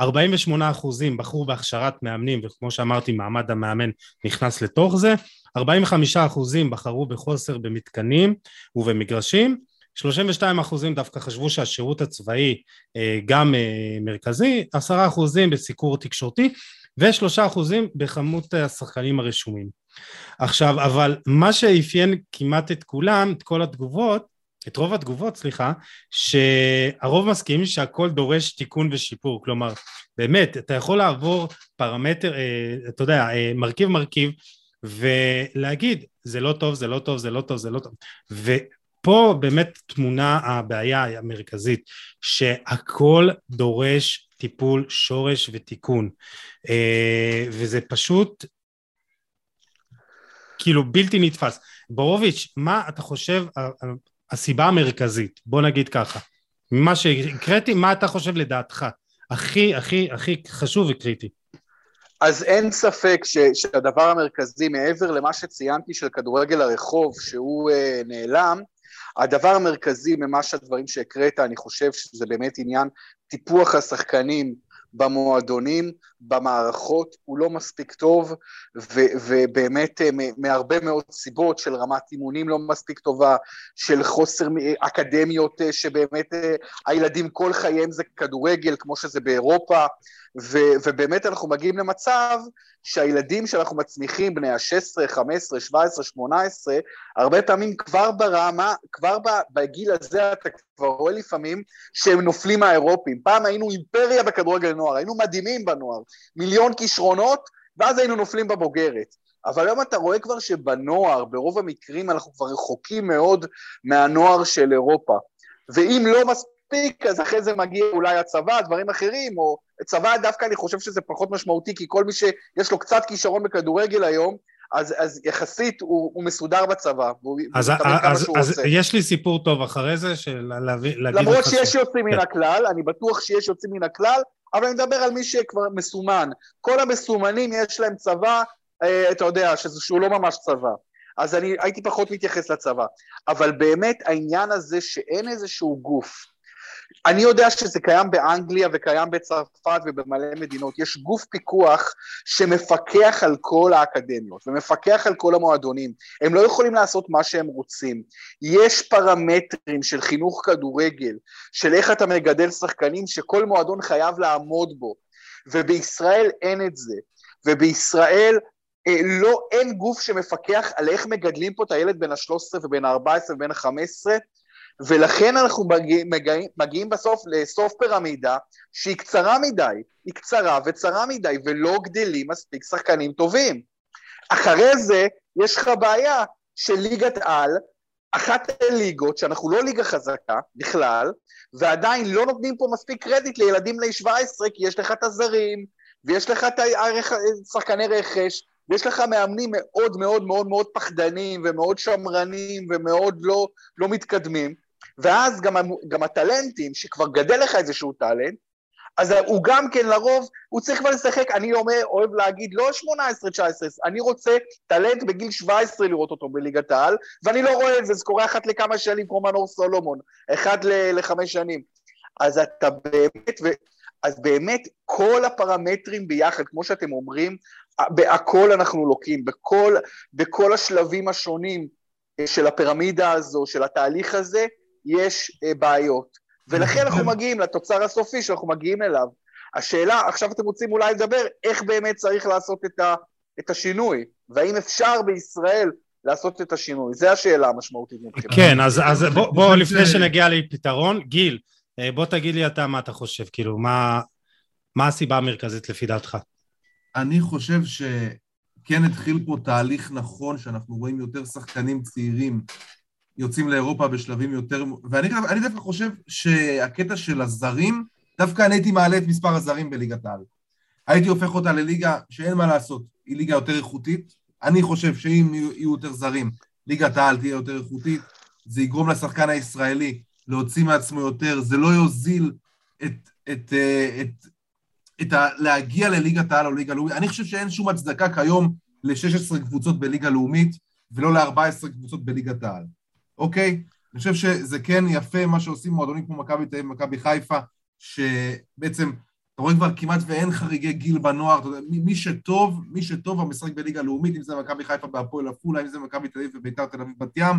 48 אחוזים בחרו בהכשרת מאמנים, וכמו שאמרתי, מעמד המאמן נכנס לתוך זה, 45 אחוזים בחרו בחוסר במתקנים ובמגרשים, 32 אחוזים דווקא חשבו שהשירות הצבאי אה, גם אה, מרכזי, 10 אחוזים בסיקור תקשורתי ושלושה אחוזים בכמות השחקנים הרשומים. עכשיו, אבל מה שאפיין כמעט את כולם, את כל התגובות, את רוב התגובות, סליחה, שהרוב מסכימים שהכל דורש תיקון ושיפור, כלומר, באמת, אתה יכול לעבור פרמטר, אה, אתה יודע, מרכיב מרכיב, ולהגיד, זה לא טוב, זה לא טוב, זה לא טוב, זה לא טוב, פה באמת תמונה הבעיה המרכזית, שהכל דורש טיפול שורש ותיקון, אה, וזה פשוט כאילו בלתי נתפס. בורוביץ', מה אתה חושב הסיבה המרכזית, בוא נגיד ככה, ממה שהקראתי, מה אתה חושב לדעתך הכי הכי הכי חשוב וקריטי? אז אין ספק ש, שהדבר המרכזי, מעבר למה שציינתי של כדורגל הרחוב, שהוא uh, נעלם, הדבר המרכזי ממה שהדברים שהקראת, אני חושב שזה באמת עניין טיפוח השחקנים במועדונים, במערכות, הוא לא מספיק טוב, ו- ובאמת אה, מהרבה מאוד סיבות של רמת אימונים לא מספיק טובה, של חוסר אקדמיות אה, שבאמת אה, הילדים כל חייהם זה כדורגל, כמו שזה באירופה, ו- ובאמת אנחנו מגיעים למצב שהילדים שאנחנו מצמיחים, בני ה-16, 15, 17, 18, הרבה פעמים כבר ברמה, כבר בגיל הזה אתה כבר רואה לפעמים שהם נופלים מהאירופים. פעם היינו אימפריה בכדורגל נוער, היינו מדהימים בנוער, מיליון כישרונות, ואז היינו נופלים בבוגרת. אבל היום אתה רואה כבר שבנוער, ברוב המקרים אנחנו כבר רחוקים מאוד מהנוער של אירופה. ואם לא מספיק... אז אחרי זה מגיע אולי הצבא, דברים אחרים, או צבא דווקא אני חושב שזה פחות משמעותי, כי כל מי שיש לו קצת כישרון בכדורגל היום, אז, אז יחסית הוא, הוא מסודר בצבא, והוא אז, שהוא אז רוצה. אז יש לי סיפור טוב אחרי זה, של להגיד למרות שיש יוצאים מן כן. הכלל, אני בטוח שיש יוצאים מן הכלל, אבל אני מדבר על מי שכבר מסומן. כל המסומנים יש להם צבא, אה, אתה יודע, שזה, שהוא לא ממש צבא. אז אני הייתי פחות מתייחס לצבא. אבל באמת העניין הזה שאין איזשהו גוף אני יודע שזה קיים באנגליה וקיים בצרפת ובמלא מדינות. יש גוף פיקוח שמפקח על כל האקדמיות ומפקח על כל המועדונים. הם לא יכולים לעשות מה שהם רוצים. יש פרמטרים של חינוך כדורגל, של איך אתה מגדל שחקנים שכל מועדון חייב לעמוד בו, ובישראל אין את זה. ובישראל אה, לא, אין גוף שמפקח על איך מגדלים פה את הילד בין ה-13 ובין ה-14 ובין ה-15, ולכן אנחנו מגיעים, מגיעים, מגיעים בסוף לסוף פירמידה שהיא קצרה מדי, היא קצרה וצרה מדי, ולא גדלים מספיק שחקנים טובים. אחרי זה יש לך בעיה של ליגת על, אחת הליגות, שאנחנו לא ליגה חזקה בכלל, ועדיין לא נותנים פה מספיק קרדיט לילדים בני 17, כי יש לך את הזרים, ויש לך את שחקני רכש, ויש לך מאמנים מאוד מאוד מאוד מאוד פחדנים, ומאוד שמרנים, ומאוד לא, לא מתקדמים, ואז גם, גם הטלנטים, שכבר גדל לך איזשהו טאלנט, אז הוא גם כן לרוב, הוא צריך כבר לשחק, אני אומר, אוהב להגיד, לא 18-19, אני רוצה טלנט בגיל 17 לראות אותו בליגת העל, ואני לא רואה את זה, זה קורה אחת לכמה שנים, כמו מנור סולומון, אחד לחמש שנים. אז אתה באמת, ו... אז באמת כל הפרמטרים ביחד, כמו שאתם אומרים, בהכל אנחנו לוקים, בכל, בכל השלבים השונים של הפירמידה הזו, של התהליך הזה, יש אה, בעיות. ולכן אנחנו מגיעים לתוצר הסופי שאנחנו מגיעים אליו. השאלה, עכשיו אתם רוצים אולי לדבר, איך באמת צריך לעשות את, ה, את השינוי, והאם אפשר בישראל לעשות את השינוי? זו השאלה המשמעותית מבחינתי. כן, אז, אז בוא, בוא לפני שנגיע לפתרון, גיל, אה, בוא תגיד לי אתה מה אתה חושב, כאילו, מה, מה הסיבה המרכזית לפי דעתך? אני חושב שכן התחיל פה תהליך נכון, שאנחנו רואים יותר שחקנים צעירים יוצאים לאירופה בשלבים יותר... ואני דווקא חושב שהקטע של הזרים, דווקא אני הייתי מעלה את מספר הזרים בליגת העל. הייתי הופך אותה לליגה שאין מה לעשות, היא ליגה יותר איכותית. אני חושב שאם יהיו יותר זרים, ליגת העל תהיה יותר איכותית, זה יגרום לשחקן הישראלי להוציא מעצמו יותר, זה לא יוזיל את, את, אה, את, את ה... להגיע לליגת העל או ליגה לאומית. אני חושב שאין שום הצדקה כיום ל-16 קבוצות בליגה לאומית ולא ל-14 קבוצות בליגת העל. אוקיי? אני חושב שזה כן יפה מה שעושים מועדונים כמו מכבי תל אביב ומכבי חיפה, שבעצם אתה רואה כבר כמעט ואין חריגי גיל בנוער, אתה יודע, מי, שטוב, מי שטוב המשחק בליגה הלאומית, אם זה מכבי חיפה בהפועל עפולה, אם זה מכבי תל אביב וביתר תל אביב בת ים,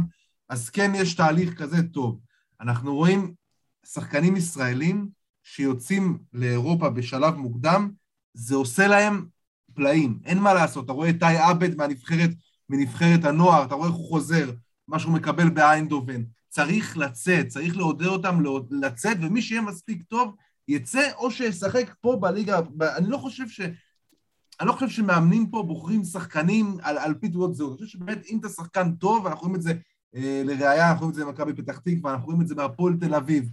אז כן יש תהליך כזה טוב. אנחנו רואים שחקנים ישראלים שיוצאים לאירופה בשלב מוקדם, זה עושה להם פלאים, אין מה לעשות. אתה רואה את טי עבד מהנבחרת, מנבחרת הנוער, אתה רואה איך הוא חוזר, מה שהוא מקבל באיינדובן. צריך לצאת, צריך לעודד אותם לצאת, ומי שיהיה מספיק טוב, יצא או שישחק פה בליגה, אני לא חושב ש... אני לא חושב שמאמנים פה בוחרים שחקנים על, על פי תעודות זהות. אני חושב שבאמת אם אתה שחקן טוב, אנחנו רואים את זה אה, לראייה, אנחנו רואים את זה במכבי פתח תקווה, אנחנו רואים את זה בהפועל תל אביב.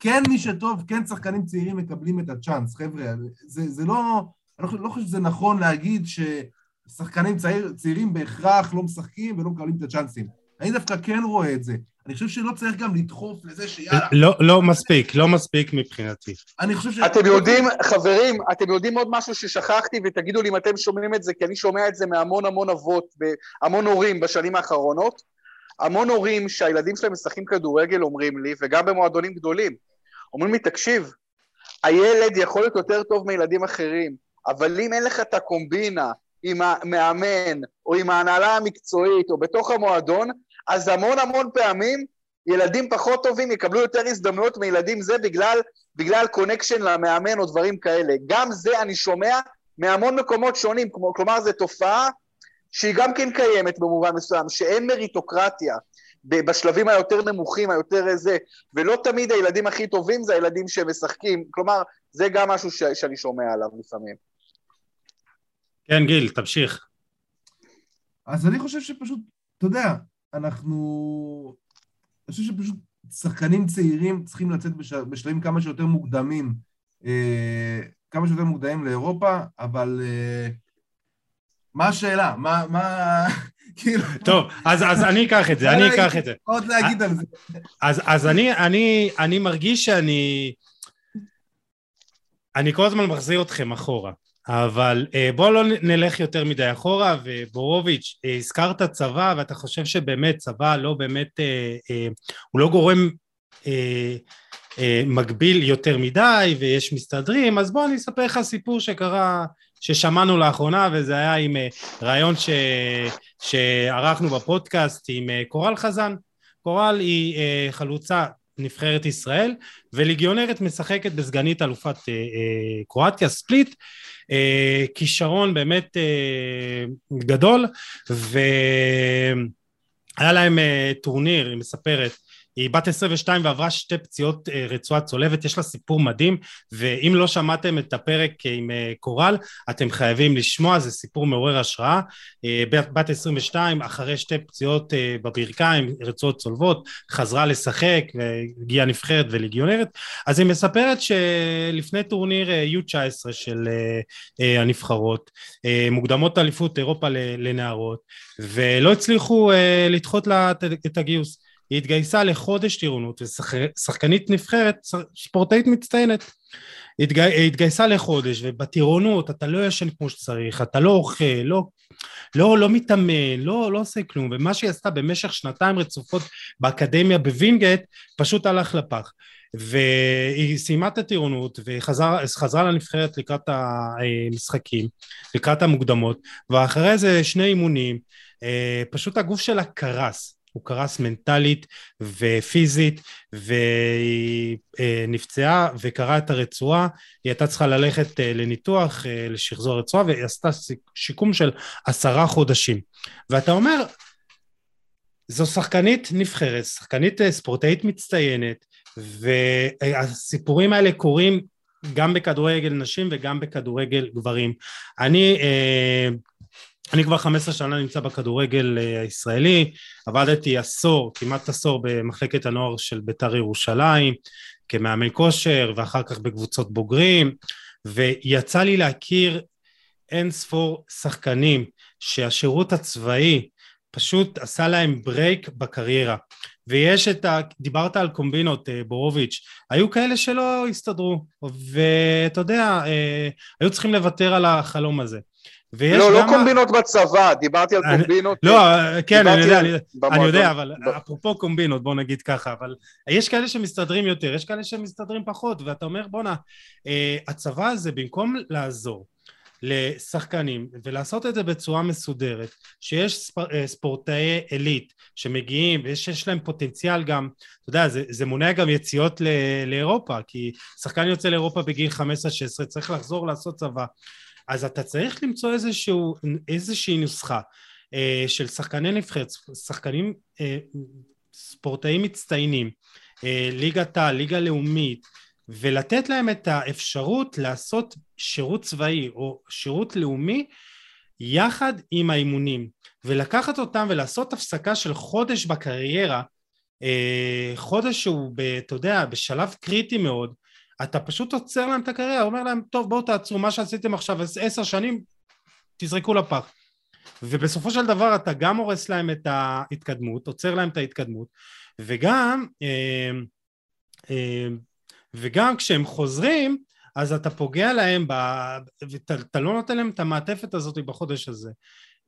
כן מי שטוב, כן שחקנים צעירים מקבלים את הצ'אנס, חבר'ה. זה, זה לא... אני לא חושב שזה נכון להגיד ששחקנים צעיר, צעירים בהכרח לא משחקים ולא מקבלים את הצ'אנסים. אני דווקא כן רואה את זה. אני חושב שלא צריך גם לדחוף לזה שיאללה. לא, לא מספיק, לא מספיק מבחינתי. אני חושב ש... אתם יודעים, חברים, אתם יודעים עוד משהו ששכחתי, ותגידו לי אם אתם שומעים את זה, כי אני שומע את זה מהמון המון אבות, המון הורים בשנים האחרונות. המון הורים שהילדים שלהם משחקים כדורגל אומרים לי, וגם במועדונים גדולים, אומרים לי, תקשיב, הילד יכול להיות יותר טוב מילדים אחרים, אבל אם אין לך את הקומבינה עם המאמן, או עם ההנהלה המקצועית, או בתוך המועדון, אז המון המון פעמים ילדים פחות טובים יקבלו יותר הזדמנויות מילדים זה בגלל, בגלל קונקשן למאמן או דברים כאלה. גם זה אני שומע מהמון מקומות שונים, כלומר זו תופעה שהיא גם כן קיימת במובן מסוים, שאין מריטוקרטיה בשלבים היותר נמוכים, היותר זה, ולא תמיד הילדים הכי טובים זה הילדים שמשחקים, כלומר, זה גם משהו ש, שאני שומע עליו לפעמים. כן, גיל, תמשיך. אז אני חושב שפשוט, אתה יודע, אנחנו... אני חושב שפשוט שחקנים צעירים צריכים לצאת בשלבים כמה שיותר מוקדמים, אה, כמה שיותר מוקדמים לאירופה, אבל אה, מה השאלה? מה, מה, (laughs) כאילו... טוב, אז, אז אני אקח את זה, אני אקח את זה. עוד להגיד על זה. אז, אז אני, אני, אני מרגיש שאני... אני כל הזמן מחזיר אתכם אחורה. אבל אה, בואו לא נלך יותר מדי אחורה, ובורוביץ', אה, הזכרת צבא, ואתה חושב שבאמת צבא לא באמת, אה, הוא לא גורם מגביל יותר מדי, ויש מסתדרים, אז בוא אני אספר לך סיפור שקרה, ששמענו לאחרונה, וזה היה עם רעיון ש... שערכנו בפודקאסט עם קורל חזן. קורל היא חלוצה נבחרת ישראל, וליגיונרת משחקת בסגנית אלופת קרואטיה, ספליט, אה, כישרון באמת אה, גדול והיה להם אה, טורניר, היא מספרת היא בת 22 ועברה שתי פציעות אה, רצועה צולבת, יש לה סיפור מדהים, ואם לא שמעתם את הפרק עם אה, קורל, אתם חייבים לשמוע, זה סיפור מעורר השראה. אה, בת 22, אחרי שתי פציעות בברכיים, רצועות צולבות, חזרה לשחק, והגיעה נבחרת וליגיונרת. אז היא מספרת שלפני טורניר U19 של הנבחרות, מוקדמות אליפות אירופה לנערות, ולא הצליחו לדחות לה את הגיוס. היא התגייסה לחודש טירונות ושחקנית נבחרת, ספורטאית מצטיינת. היא התגייסה לחודש ובטירונות אתה לא ישן כמו שצריך, אתה לא אוכל, לא, לא, לא מתאמן, לא, לא עושה כלום. ומה שהיא עשתה במשך שנתיים רצופות באקדמיה בווינגייט פשוט הלך לפח. והיא סיימה את הטירונות וחזרה לנבחרת לקראת המשחקים, לקראת המוקדמות ואחרי זה שני אימונים אה, פשוט הגוף שלה קרס הוא קרס מנטלית ופיזית והיא אה, נפצעה וקרעה את הרצועה, היא הייתה צריכה ללכת אה, לניתוח, אה, לשחזור הרצועה והיא עשתה שיקום של עשרה חודשים. ואתה אומר, זו שחקנית נבחרת, שחקנית ספורטאית מצטיינת והסיפורים האלה קורים גם בכדורגל נשים וגם בכדורגל גברים. אני אני כבר 15 שנה נמצא בכדורגל אה, הישראלי, עבדתי עשור, כמעט עשור במחלקת הנוער של בית"ר ירושלים, כמאמן כושר ואחר כך בקבוצות בוגרים, ויצא לי להכיר אין ספור שחקנים שהשירות הצבאי פשוט עשה להם ברייק בקריירה. ויש את ה... דיברת על קומבינות, אה, בורוביץ', היו כאלה שלא הסתדרו, ואתה יודע, אה, היו צריכים לוותר על החלום הזה. לא, לא קומבינות בצבא, דיברתי על קומבינות. לא, כן, אני יודע, אני יודע, אבל אפרופו קומבינות, בוא נגיד ככה, אבל יש כאלה שמסתדרים יותר, יש כאלה שמסתדרים פחות, ואתה אומר, בואנה, אה, הצבא הזה, במקום לעזור לשחקנים ולעשות את זה בצורה מסודרת, שיש אה, ספורטאי עילית שמגיעים ויש להם פוטנציאל גם, אתה יודע, זה, זה מונע גם יציאות לאירופה, כי שחקן יוצא לאירופה בגיל 15-16 צריך לחזור לעשות צבא אז אתה צריך למצוא איזשהו, איזושהי נוסחה אה, של שחקני נבחרת, שחקנים, אה, ספורטאים מצטיינים, אה, ליגת העל, ליגה לאומית, ולתת להם את האפשרות לעשות שירות צבאי או שירות לאומי יחד עם האימונים, ולקחת אותם ולעשות הפסקה של חודש בקריירה, אה, חודש שהוא, אתה יודע, בשלב קריטי מאוד, אתה פשוט עוצר להם את הקריירה, אומר להם, טוב בואו תעצרו, מה שעשיתם עכשיו עשר שנים, תזרקו לפח. ובסופו של דבר אתה גם הורס להם את ההתקדמות, עוצר להם את ההתקדמות, וגם, אה, אה, וגם כשהם חוזרים, אז אתה פוגע להם, ב... ואתה לא נותן להם את המעטפת הזאת בחודש הזה.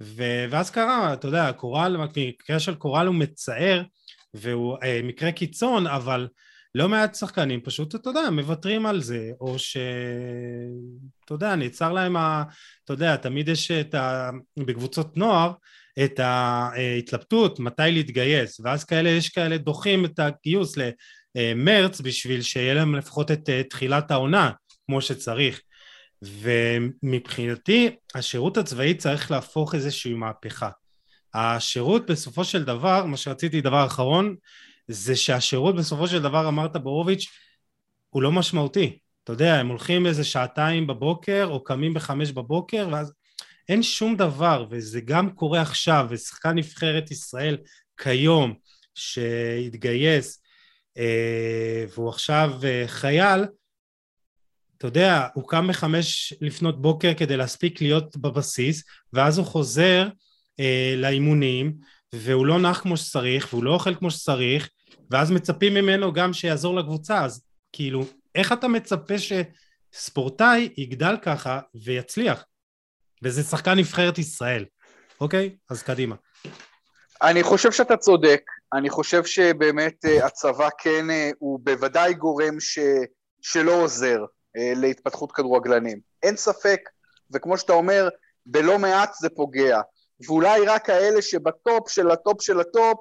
ו... ואז קרה, אתה יודע, קורל, מקרה של קורל הוא מצער, והוא אה, מקרה קיצון, אבל לא מעט שחקנים פשוט, אתה יודע, מוותרים על זה, או ש... אתה יודע, נעצר להם ה... אתה יודע, תמיד יש את ה... בקבוצות נוער את ההתלבטות מתי להתגייס, ואז כאלה, יש כאלה דוחים את הגיוס למרץ בשביל שיהיה להם לפחות את תחילת העונה, כמו שצריך. ומבחינתי, השירות הצבאי צריך להפוך איזושהי מהפכה. השירות בסופו של דבר, מה שרציתי, דבר אחרון, זה שהשירות בסופו של דבר, אמרת בורוביץ', הוא לא משמעותי. אתה יודע, הם הולכים איזה שעתיים בבוקר, או קמים בחמש בבוקר, ואז אין שום דבר, וזה גם קורה עכשיו, ושחקן נבחרת ישראל כיום, שהתגייס, אה, והוא עכשיו אה, חייל, אתה יודע, הוא קם בחמש לפנות בוקר כדי להספיק להיות בבסיס, ואז הוא חוזר אה, לאימונים, והוא לא נח כמו שצריך, והוא לא אוכל כמו שצריך, ואז מצפים ממנו גם שיעזור לקבוצה, אז כאילו, איך אתה מצפה שספורטאי יגדל ככה ויצליח? וזה שחקן נבחרת ישראל, אוקיי? אז קדימה. אני חושב שאתה צודק, אני חושב שבאמת אה, הצבא כן, אה, הוא בוודאי גורם ש, שלא עוזר אה, להתפתחות כדורגלנים. אין ספק, וכמו שאתה אומר, בלא מעט זה פוגע. ואולי רק כאלה שבטופ של הטופ של הטופ,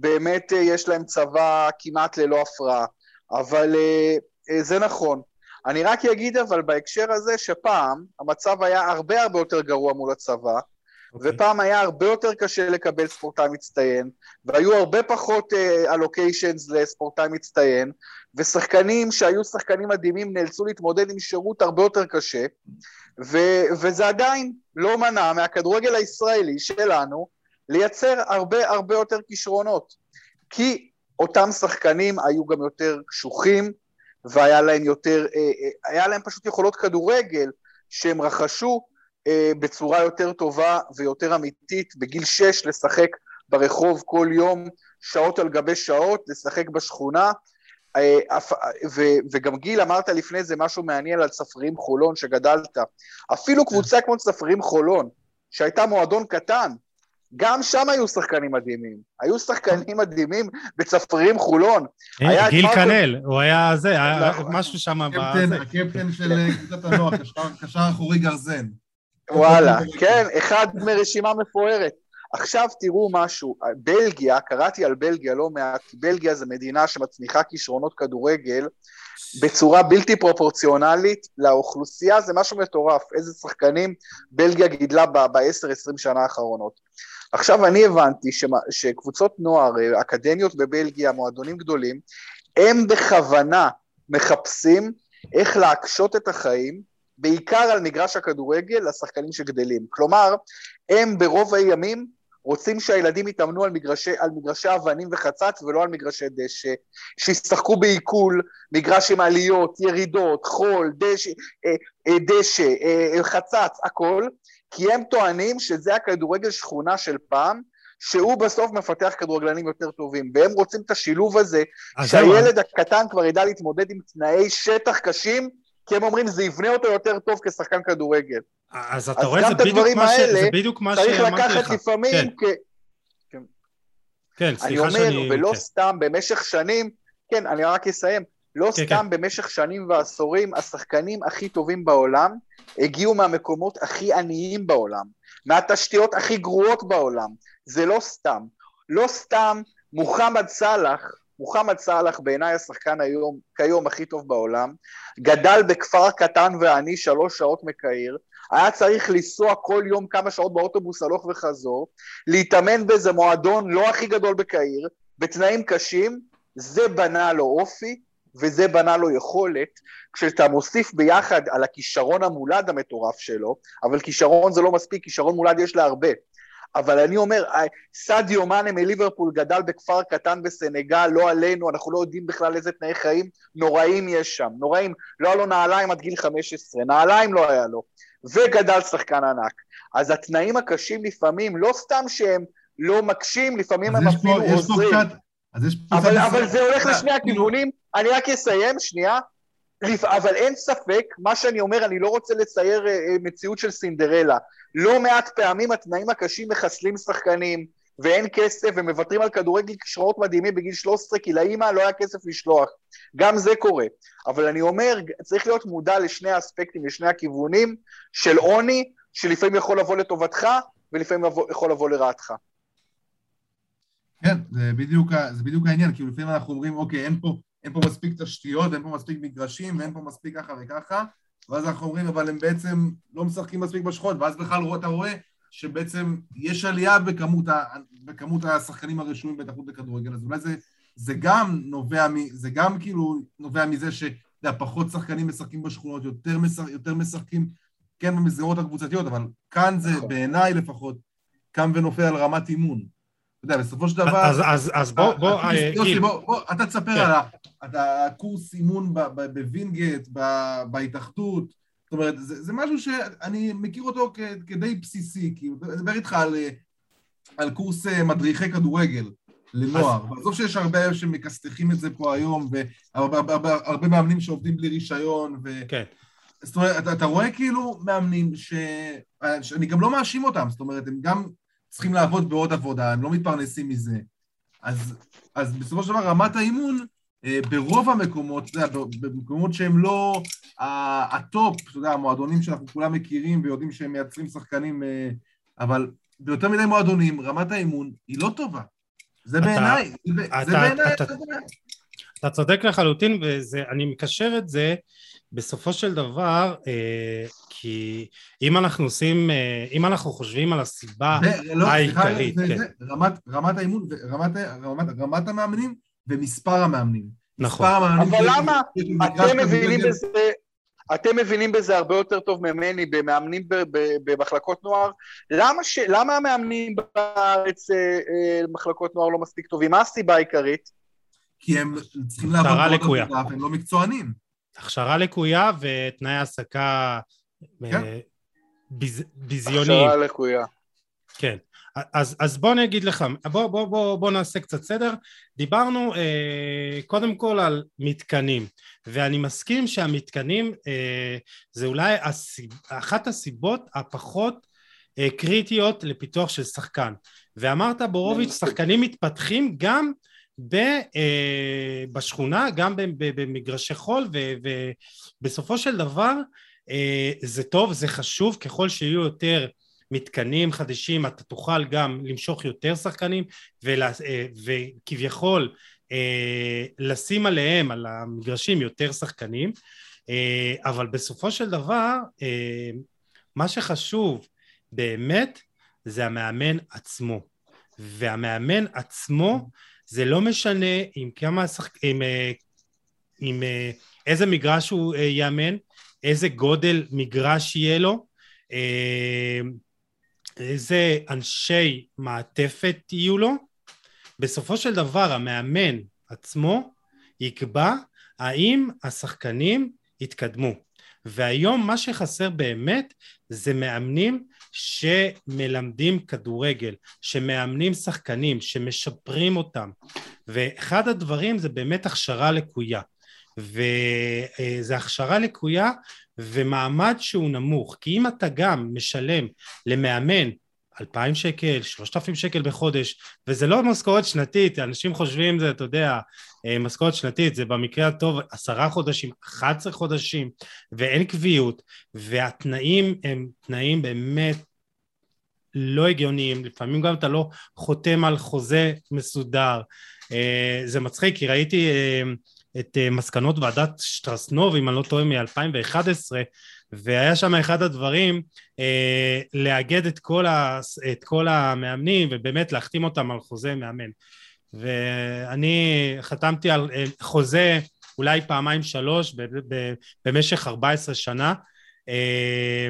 באמת אה, יש להם צבא כמעט ללא הפרעה, אבל אה, אה, זה נכון. אני רק אגיד אבל בהקשר הזה שפעם המצב היה הרבה הרבה יותר גרוע מול הצבא, okay. אוקיי. ופעם היה הרבה יותר קשה לקבל ספורטאי מצטיין, והיו הרבה פחות אלוקיישנס uh, לספורטאי מצטיין, ושחקנים שהיו שחקנים מדהימים נאלצו להתמודד עם שירות הרבה יותר קשה, ו- וזה עדיין לא מנע מהכדורגל הישראלי שלנו לייצר הרבה הרבה יותר כישרונות. כי אותם שחקנים היו גם יותר קשוחים, והיה להם יותר, אה, אה, היה להם פשוט יכולות כדורגל שהם רכשו אה, בצורה יותר טובה ויותר אמיתית, בגיל שש לשחק ברחוב כל יום, שעות על גבי שעות, לשחק בשכונה. וגם גיל, אמרת לפני זה משהו מעניין על צפרים חולון שגדלת. אפילו קבוצה כמו צפרים חולון, שהייתה מועדון קטן, גם שם היו שחקנים מדהימים. היו שחקנים מדהימים בצפרים חולון. גיל כנל, הוא היה זה, היה נכון. משהו שם. הקפטן של קבוצת הנוער, קשר אחורי גרזן. וואלה, כן, אחד מרשימה מפוארת. עכשיו תראו משהו, בלגיה, קראתי על בלגיה לא מעט, כי בלגיה זו מדינה שמצמיחה כישרונות כדורגל בצורה בלתי פרופורציונלית לאוכלוסייה, זה משהו מטורף, איזה שחקנים בלגיה גידלה ב-10-20 שנה האחרונות. עכשיו אני הבנתי שמה, שקבוצות נוער, אקדמיות בבלגיה, מועדונים גדולים, הם בכוונה מחפשים איך להקשות את החיים, בעיקר על מגרש הכדורגל, לשחקנים שגדלים. כלומר, הם ברוב הימים רוצים שהילדים יתאמנו על מגרשי, על מגרשי אבנים וחצץ ולא על מגרשי דשא, שישחקו בעיכול, מגרש עם עליות, ירידות, חול, דשא, אה, אה, דשא אה, חצץ, הכל, כי הם טוענים שזה הכדורגל שכונה של פעם, שהוא בסוף מפתח כדורגלנים יותר טובים, והם רוצים את השילוב הזה, שהילד הקטן כבר ידע להתמודד עם תנאי שטח קשים, כי הם אומרים זה יבנה אותו יותר טוב כשחקן כדורגל. אז אתה רואה, זה בדיוק, מה ש... זה בדיוק מה שאמרתי לך. צריך לקחת לפעמים... כן. כ... כן, סליחה שאני... אני אומר, ולא כן. סתם, במשך שנים, כן, אני רק אסיים, לא כן, סתם כן. במשך שנים ועשורים, השחקנים הכי טובים בעולם הגיעו מהמקומות הכי עניים בעולם, מהתשתיות הכי גרועות בעולם. זה לא סתם. לא סתם מוחמד סאלח, מוחמד סאלח בעיניי השחקן היום, כיום הכי טוב בעולם, גדל בכפר קטן ועני שלוש שעות מקהיר, היה צריך לנסוע כל יום כמה שעות באוטובוס הלוך וחזור, להתאמן באיזה מועדון לא הכי גדול בקהיר, בתנאים קשים, זה בנה לו אופי, וזה בנה לו יכולת, כשאתה מוסיף ביחד על הכישרון המולד המטורף שלו, אבל כישרון זה לא מספיק, כישרון מולד יש לה הרבה. אבל אני אומר, אה, סעדיו מאנה מליברפול גדל בכפר קטן בסנגל, לא עלינו, אנחנו לא יודעים בכלל איזה תנאי חיים נוראים יש שם, נוראים. לא היה לו נעליים עד גיל 15, נעליים לא היה לו, וגדל שחקן ענק. אז התנאים הקשים לפעמים, לא סתם שהם לא מקשים, לפעמים הם אפילו עוזרים. אז יש פה אבל, אבל זה הולך לשני הכיוונים, אני רק אסיים, שנייה. אבל אין ספק, מה שאני אומר, אני לא רוצה לצייר אה, אה, מציאות של סינדרלה. לא מעט פעמים התנאים הקשים מחסלים שחקנים, ואין כסף, ומוותרים על כדורגל כישרונות מדהימים בגיל 13, כי לאימא לא היה כסף לשלוח. גם זה קורה. אבל אני אומר, צריך להיות מודע לשני האספקטים, לשני הכיוונים של עוני, שלפעמים יכול לבוא לטובתך, ולפעמים יכול לבוא לרעתך. כן, זה בדיוק, זה בדיוק העניין, כי לפעמים אנחנו אומרים, אוקיי, אין פה, אין פה מספיק תשתיות, אין פה מספיק מגרשים, ואין פה מספיק ככה וככה, ואז אנחנו אומרים, אבל הם בעצם לא משחקים מספיק בשכונות, ואז בכלל אתה רואה שבעצם יש עלייה בכמות, ה, בכמות השחקנים הרשומים בהתאחדות לכדורגל, אז אולי זה, זה גם נובע, מ, זה גם כאילו נובע מזה ש... יודע, פחות שחקנים משחקים בשכונות, יותר, משח, יותר משחקים כן במסגרות הקבוצתיות, אבל כאן זה נכון. בעיניי לפחות קם ונופל על רמת אימון. אתה יודע, בסופו של דבר... אז, אז, אז בוא, בוא, אה, יוסי, בוא, בוא, אתה תספר כן. על הקורס אימון בווינגייט, בהתאחדות, זאת אומרת, זה, זה משהו שאני מכיר אותו כ, כדי בסיסי, כי אני מדבר איתך על, על קורס אה, מדריכי כדורגל לנוער, אז... ועזוב שיש הרבה שמכסתחים את זה פה היום, והרבה מאמנים שעובדים בלי רישיון, ו... כן. זאת אומרת, אתה, אתה רואה כאילו מאמנים ש... שאני גם לא מאשים אותם, זאת אומרת, הם גם צריכים לעבוד בעוד עבודה, הם לא מתפרנסים מזה. אז, אז בסופו של דבר רמת האימון אה, ברוב המקומות, אתה יודע, במקומות שהם לא ה top, אתה יודע, המועדונים שאנחנו כולם מכירים ויודעים שהם מייצרים שחקנים, אה, אבל ביותר מדי מועדונים, רמת האימון היא לא טובה. זה בעיניי, זה בעיניי, אתה צודק לחלוטין, ואני מקשר את זה בסופו של דבר, אה, כי אם אנחנו עושים, אה, אם אנחנו חושבים על הסיבה לא, העיקרית, כן. רמת, רמת האימון, רמת, רמת, רמת המאמנים ומספר המאמנים. נכון. מספר המאמנים אבל למה, אתם מבינים בזה, אתם מבינים בזה הרבה יותר טוב ממני במאמנים במחלקות נוער. למה, ש, למה המאמנים בארץ במחלקות אה, נוער לא מספיק טובים? מה הסיבה העיקרית? כי הם צריכים לעבוד בעוד עבודה והם לא מקצוענים. הכשרה לקויה ותנאי העסקה כן. אה, ביז, ביזיוניים. הכשרה לקויה. כן. אז, אז בוא אני אגיד לך, בוא, בוא, בוא, בוא נעשה קצת סדר. דיברנו אה, קודם כל על מתקנים, ואני מסכים שהמתקנים אה, זה אולי הסיב, אחת הסיבות הפחות אה, קריטיות לפיתוח של שחקן. ואמרת בורוביץ', שחקנים מתפתחים גם ב, אה, בשכונה, גם במגרשי חול, ובסופו של דבר אה, זה טוב, זה חשוב, ככל שיהיו יותר מתקנים חדשים, אתה תוכל גם למשוך יותר שחקנים, ולה, אה, וכביכול לשים עליהם, על המגרשים, יותר שחקנים, אבל בסופו של דבר, מה שחשוב באמת זה המאמן עצמו. והמאמן עצמו זה לא משנה עם כמה שחק... עם, אה, עם אה, איזה מגרש הוא אה, יאמן, איזה גודל מגרש יהיה לו, איזה אנשי מעטפת יהיו לו, בסופו של דבר המאמן עצמו יקבע האם השחקנים יתקדמו. והיום מה שחסר באמת זה מאמנים שמלמדים כדורגל, שמאמנים שחקנים, שמשפרים אותם. ואחד הדברים זה באמת הכשרה לקויה. וזה הכשרה לקויה ומעמד שהוא נמוך, כי אם אתה גם משלם למאמן אלפיים שקל, שלושת אלפים שקל בחודש, וזה לא משכורת שנתית, אנשים חושבים זה, אתה יודע, אה, משכורת שנתית, זה במקרה הטוב עשרה חודשים, אחת עשרה חודשים, ואין קביעות, והתנאים הם תנאים באמת לא הגיוניים, לפעמים גם אתה לא חותם על חוזה מסודר, אה, זה מצחיק, כי ראיתי אה, את מסקנות ועדת שטרסנוב, אם אני לא טועה, מ-2011, והיה שם אחד הדברים אה, לאגד את כל, ה, את כל המאמנים ובאמת להחתים אותם על חוזה מאמן. ואני חתמתי על אה, חוזה אולי פעמיים שלוש ב, ב, במשך 14 שנה. אה,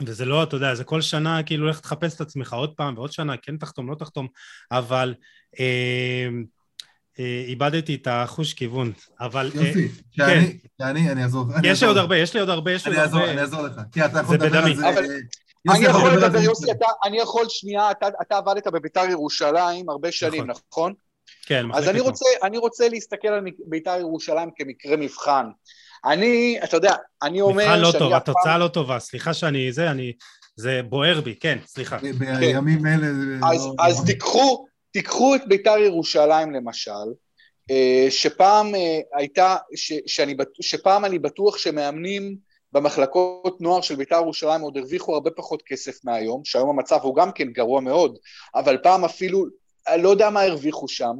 וזה לא, אתה יודע, זה כל שנה כאילו לך תחפש את עצמך עוד פעם ועוד שנה, כן תחתום, לא תחתום, אבל אה, איבדתי את החוש כיוון, אבל... אה, יופי, שאני, שאני, אני אעזור. יש לי עוד הרבה, יש לי עוד הרבה, יש לי עוד הרבה. אני אעזור לך, כי אתה יכול לדבר על זה. אני יכול לדבר, יוסי, אני יכול שנייה, אתה עבדת בביתר ירושלים הרבה שנים, נכון? נכון? כן, אז אני רוצה, אני רוצה להסתכל על ביתר ירושלים כמקרה מבחן. אני, אתה יודע, אני אומר... מבחן לא טוב, התוצאה לא טובה, סליחה שאני, זה, אני, זה בוער בי, כן, סליחה. בימים אלה... אז לא- תיקחו, תיקחו את ביתר ירושלים למשל, אה, שפעם אה, הייתה, ש, שאני, שפעם אני בטוח שמאמנים במחלקות נוער של ביתר ירושלים עוד הרוויחו הרבה פחות כסף מהיום, שהיום המצב הוא גם כן גרוע מאוד, אבל פעם אפילו, לא יודע מה הרוויחו שם,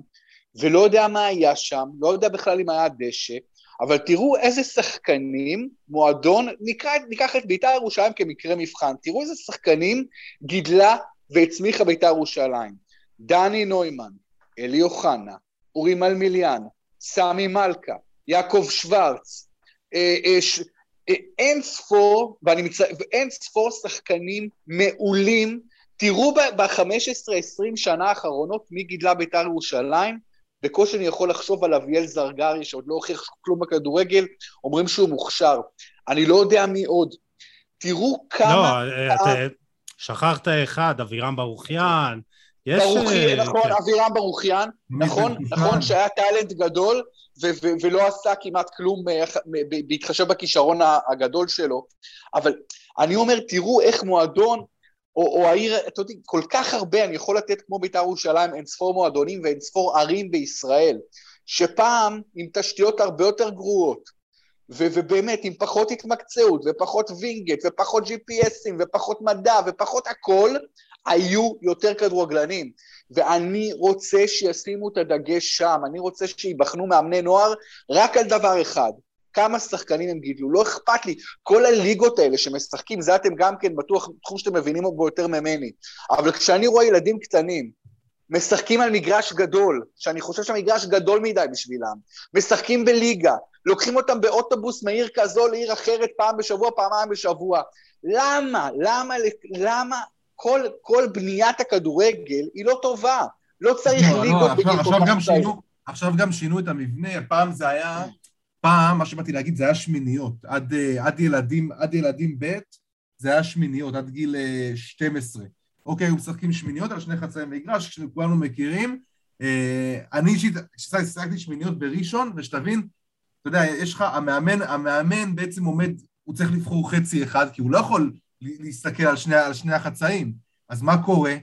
ולא יודע מה היה שם, לא יודע בכלל אם היה דשא, אבל תראו איזה שחקנים, מועדון, נקרא, ניקח את ביתר ירושלים כמקרה מבחן, תראו איזה שחקנים גידלה והצמיחה ביתר ירושלים. דני נוימן, אלי אוחנה, אורי מלמיליאן, סמי מלכה, יעקב שוורץ, אה, אה, ש... אה, אין ספור, ואני מצ... ואין ספור שחקנים מעולים. תראו ב-15-20 שנה האחרונות מי גידלה בית"ר ירושלים, בקושי אני יכול לחשוב על אביאל זרגרי, שעוד לא הוכיח כלום בכדורגל, אומרים שהוא מוכשר. אני לא יודע מי עוד. תראו כמה... לא, את, שכחת אחד, אבירם ברוכיאן, יש... ברוכי, אה, נכון, כן. אבירם ברוכיאן, נכון, נכון, שהיה טאלנט גדול ו- ו- ולא עשה כמעט כלום אה, בהתחשב בכישרון הגדול שלו, אבל אני אומר, תראו איך מועדון, או, או העיר, אתה יודע, כל כך הרבה, אני יכול לתת כמו בית"ר ירושלים אין ספור מועדונים ואין ספור ערים בישראל, שפעם עם תשתיות הרבה יותר גרועות, ו- ובאמת עם פחות התמקצעות ופחות וינגייט ופחות GPSים ופחות מדע ופחות הכל, היו יותר כדורגלנים, ואני רוצה שישימו את הדגש שם, אני רוצה שיבחנו מאמני נוער רק על דבר אחד, כמה שחקנים הם גידלו, לא אכפת לי, כל הליגות האלה שמשחקים, זה אתם גם כן בטוח תחום שאתם מבינים בו יותר ממני, אבל כשאני רואה ילדים קטנים, משחקים על מגרש גדול, שאני חושב שהמגרש גדול מדי בשבילם, משחקים בליגה, לוקחים אותם באוטובוס מעיר כזו לעיר אחרת פעם בשבוע, פעמיים בשבוע. למה? למה? למה כל, כל בניית הכדורגל היא לא טובה. לא צריך לא, ליגות לא, עכשיו, עכשיו, גם שינו, עכשיו גם שינו את המבנה, פעם זה היה, פעם, מה שבאתי להגיד, זה היה שמיניות. עד, אה, עד, ילדים, עד ילדים ב' זה היה שמיניות, עד גיל 12. אה, אוקיי, היו משחקים שמיניות על שני חצאי מגרש, שכולנו מכירים. אה, אני אישית, כששחקתי שמיניות בראשון, ושתבין, אתה יודע, יש לך, המאמן, המאמן בעצם עומד, הוא צריך לבחור חצי אחד, כי הוא לא יכול להסתכל על שני, על שני החצאים. אז מה קורה?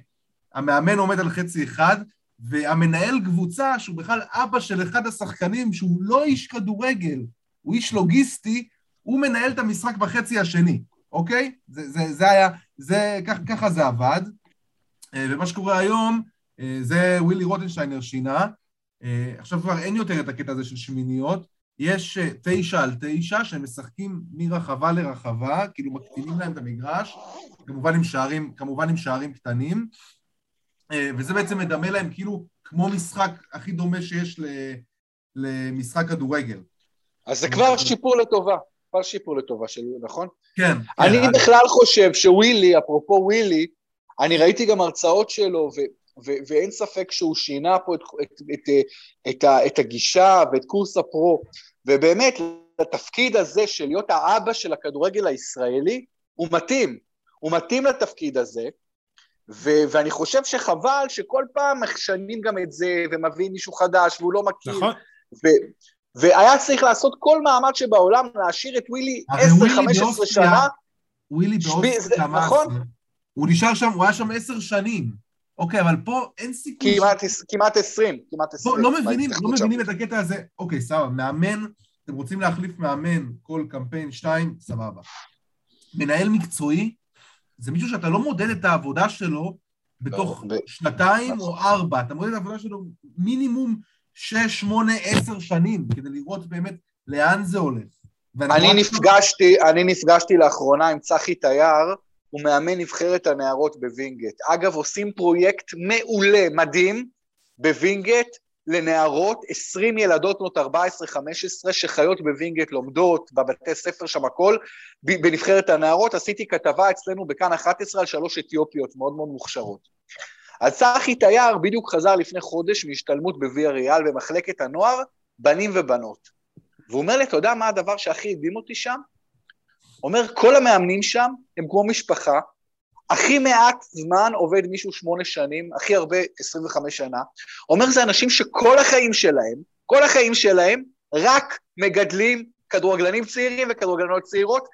המאמן עומד על חצי אחד, והמנהל קבוצה, שהוא בכלל אבא של אחד השחקנים, שהוא לא איש כדורגל, הוא איש לוגיסטי, הוא מנהל את המשחק בחצי השני, אוקיי? זה, זה, זה היה, זה, כך, ככה זה עבד. אה, ומה שקורה היום, אה, זה ווילי רוטנשטיינר שינה. אה, עכשיו כבר אין יותר את הקטע הזה של שמיניות, יש אה, תשע על תשע שהם משחקים מרחבה לרחבה, כאילו מקטינים להם את המגרש, כמובן עם שערים, כמובן עם שערים קטנים, אה, וזה בעצם מדמה להם כאילו כמו משחק הכי דומה שיש למשחק כדורגל. אז זה כבר שיפור לטובה, כבר שיפור לטובה שלי, נכון? כן. אני כן. בכלל חושב שווילי, אפרופו ווילי, אני ראיתי גם הרצאות שלו, ו... ו- ואין ספק שהוא שינה פה את, את, את, את, את, את הגישה ואת קורס הפרו, ובאמת, לתפקיד הזה של להיות האבא של הכדורגל הישראלי, הוא מתאים. הוא מתאים לתפקיד הזה, ו- ואני חושב שחבל שכל פעם משנים גם את זה, ומביאים מישהו חדש והוא לא מכיר. נכון. ו- והיה צריך לעשות כל מאמץ שבעולם להשאיר את ווילי הרי 10-15 ווילי באוסטריה- שנה. ווילי באוסטריה, נכון. הוא נשאר שם, הוא היה שם עשר שנים. אוקיי, אבל פה אין סיכוי... כמעט, כמעט 20, כמעט 20. פה לא מבינים, לא. מבינים את הקטע הזה. אוקיי, סבבה, מאמן, אתם רוצים להחליף מאמן כל קמפיין שתיים, סבבה. מנהל מקצועי, זה מישהו שאתה לא מודד את העבודה שלו בתוך לא, ב- שנתיים או ארבע, אתה מודד את העבודה שלו מינימום שש, שמונה, עשר שנים, כדי לראות באמת לאן זה הולך. אני נפגשתי, אני נפגשתי לאחרונה עם צחי תייר, הוא מאמן נבחרת הנערות בווינגייט. אגב, עושים פרויקט מעולה, מדהים, בווינגייט לנערות, 20 ילדות בנות 14-15 שחיות בווינגייט, לומדות, בבתי ספר שם הכל, בנבחרת הנערות. עשיתי כתבה אצלנו בכאן 11 על שלוש אתיופיות מאוד מאוד מוכשרות. אז צחי תייר בדיוק חזר לפני חודש מהשתלמות בוויה ריאל במחלקת הנוער, בנים ובנות. והוא אומר לי, אתה יודע מה הדבר שהכי הדהים אותי שם? אומר, כל המאמנים שם הם כמו משפחה, הכי מעט זמן עובד מישהו שמונה שנים, הכי הרבה 25 שנה. אומר, זה אנשים שכל החיים שלהם, כל החיים שלהם, רק מגדלים כדורגלנים צעירים וכדורגלנות צעירות.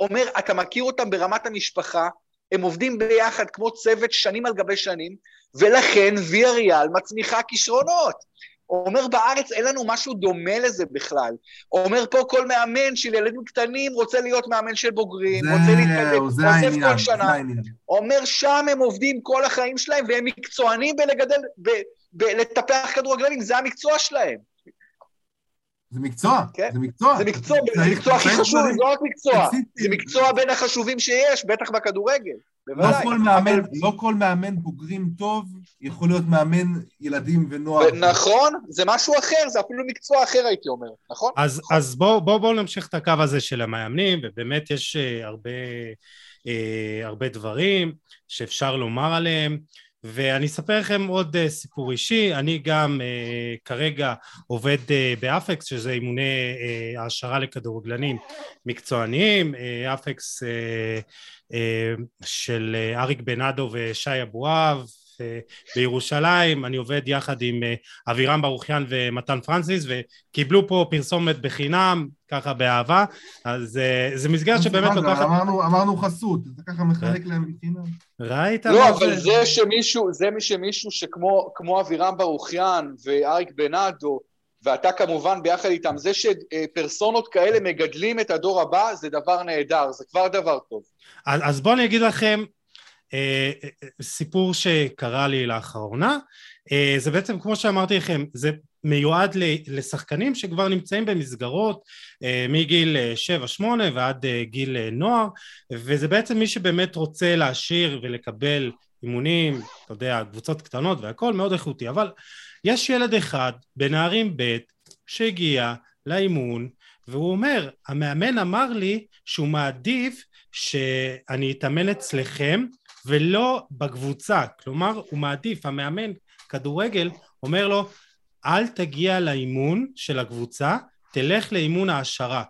אומר, אתה מכיר אותם ברמת המשפחה, הם עובדים ביחד כמו צוות שנים על גבי שנים, ולכן ויה ריאל מצמיחה כישרונות. אומר, בארץ אין לנו משהו דומה לזה בכלל. אומר, פה כל מאמן של ילדים קטנים רוצה להיות מאמן של בוגרים, רוצה להתקדם, זה עוזב כל זה שנה. אומר, שם הם עובדים כל החיים שלהם, והם מקצוענים בלגדל, ב, בלטפח כדורגלנים, זה המקצוע שלהם. זה מקצוע, כן. זה מקצוע. זה מקצוע, זה מקצוע הכי חשוב, זה לא רק מקצוע. זה מקצוע בין החשובים שיש, בטח בכדורגל, לא. כל מאמן, לא כל מאמן בוגרים טוב יכול להיות מאמן ילדים ונוער. נכון, זה משהו אחר, זה אפילו מקצוע אחר הייתי אומר, נכון? אז, אז בואו בוא, בוא נמשיך את הקו הזה של המאמנים, ובאמת יש uh, הרבה, uh, הרבה דברים שאפשר לומר עליהם, ואני אספר לכם עוד uh, סיפור אישי, אני גם uh, כרגע עובד uh, באפקס, שזה אימוני uh, העשרה לכדורגלנים מקצועניים, uh, אפקס uh, uh, של uh, אריק בנאדו ושי אבואב, בירושלים, אני עובד יחד עם אבירם ברוכיאן ומתן פרנסיס וקיבלו פה פרסומת בחינם, ככה באהבה, אז זה מסגרת שבאמת לוקחת... אמרנו, אמרנו חסות, אתה ככה מחלק להם בחינם. ראית? לא, אבל זה שמישהו, זה שמישהו שכמו כמו אבירם ברוכיאן ואריק בנאדו, ואתה כמובן ביחד איתם, זה שפרסונות כאלה מגדלים את הדור הבא, זה דבר נהדר, זה כבר דבר טוב. אז, אז בואו אני אגיד לכם, סיפור שקרה לי לאחרונה, זה בעצם כמו שאמרתי לכם, זה מיועד לשחקנים שכבר נמצאים במסגרות מגיל 7-8 ועד גיל נוער, וזה בעצם מי שבאמת רוצה להשאיר ולקבל אימונים, אתה יודע, קבוצות קטנות והכל מאוד איכותי, אבל יש ילד אחד בנערים ב' שהגיע לאימון והוא אומר, המאמן אמר לי שהוא מעדיף שאני אתאמן אצלכם ולא בקבוצה, כלומר הוא מעדיף, המאמן כדורגל אומר לו אל תגיע לאימון של הקבוצה, תלך לאימון העשרה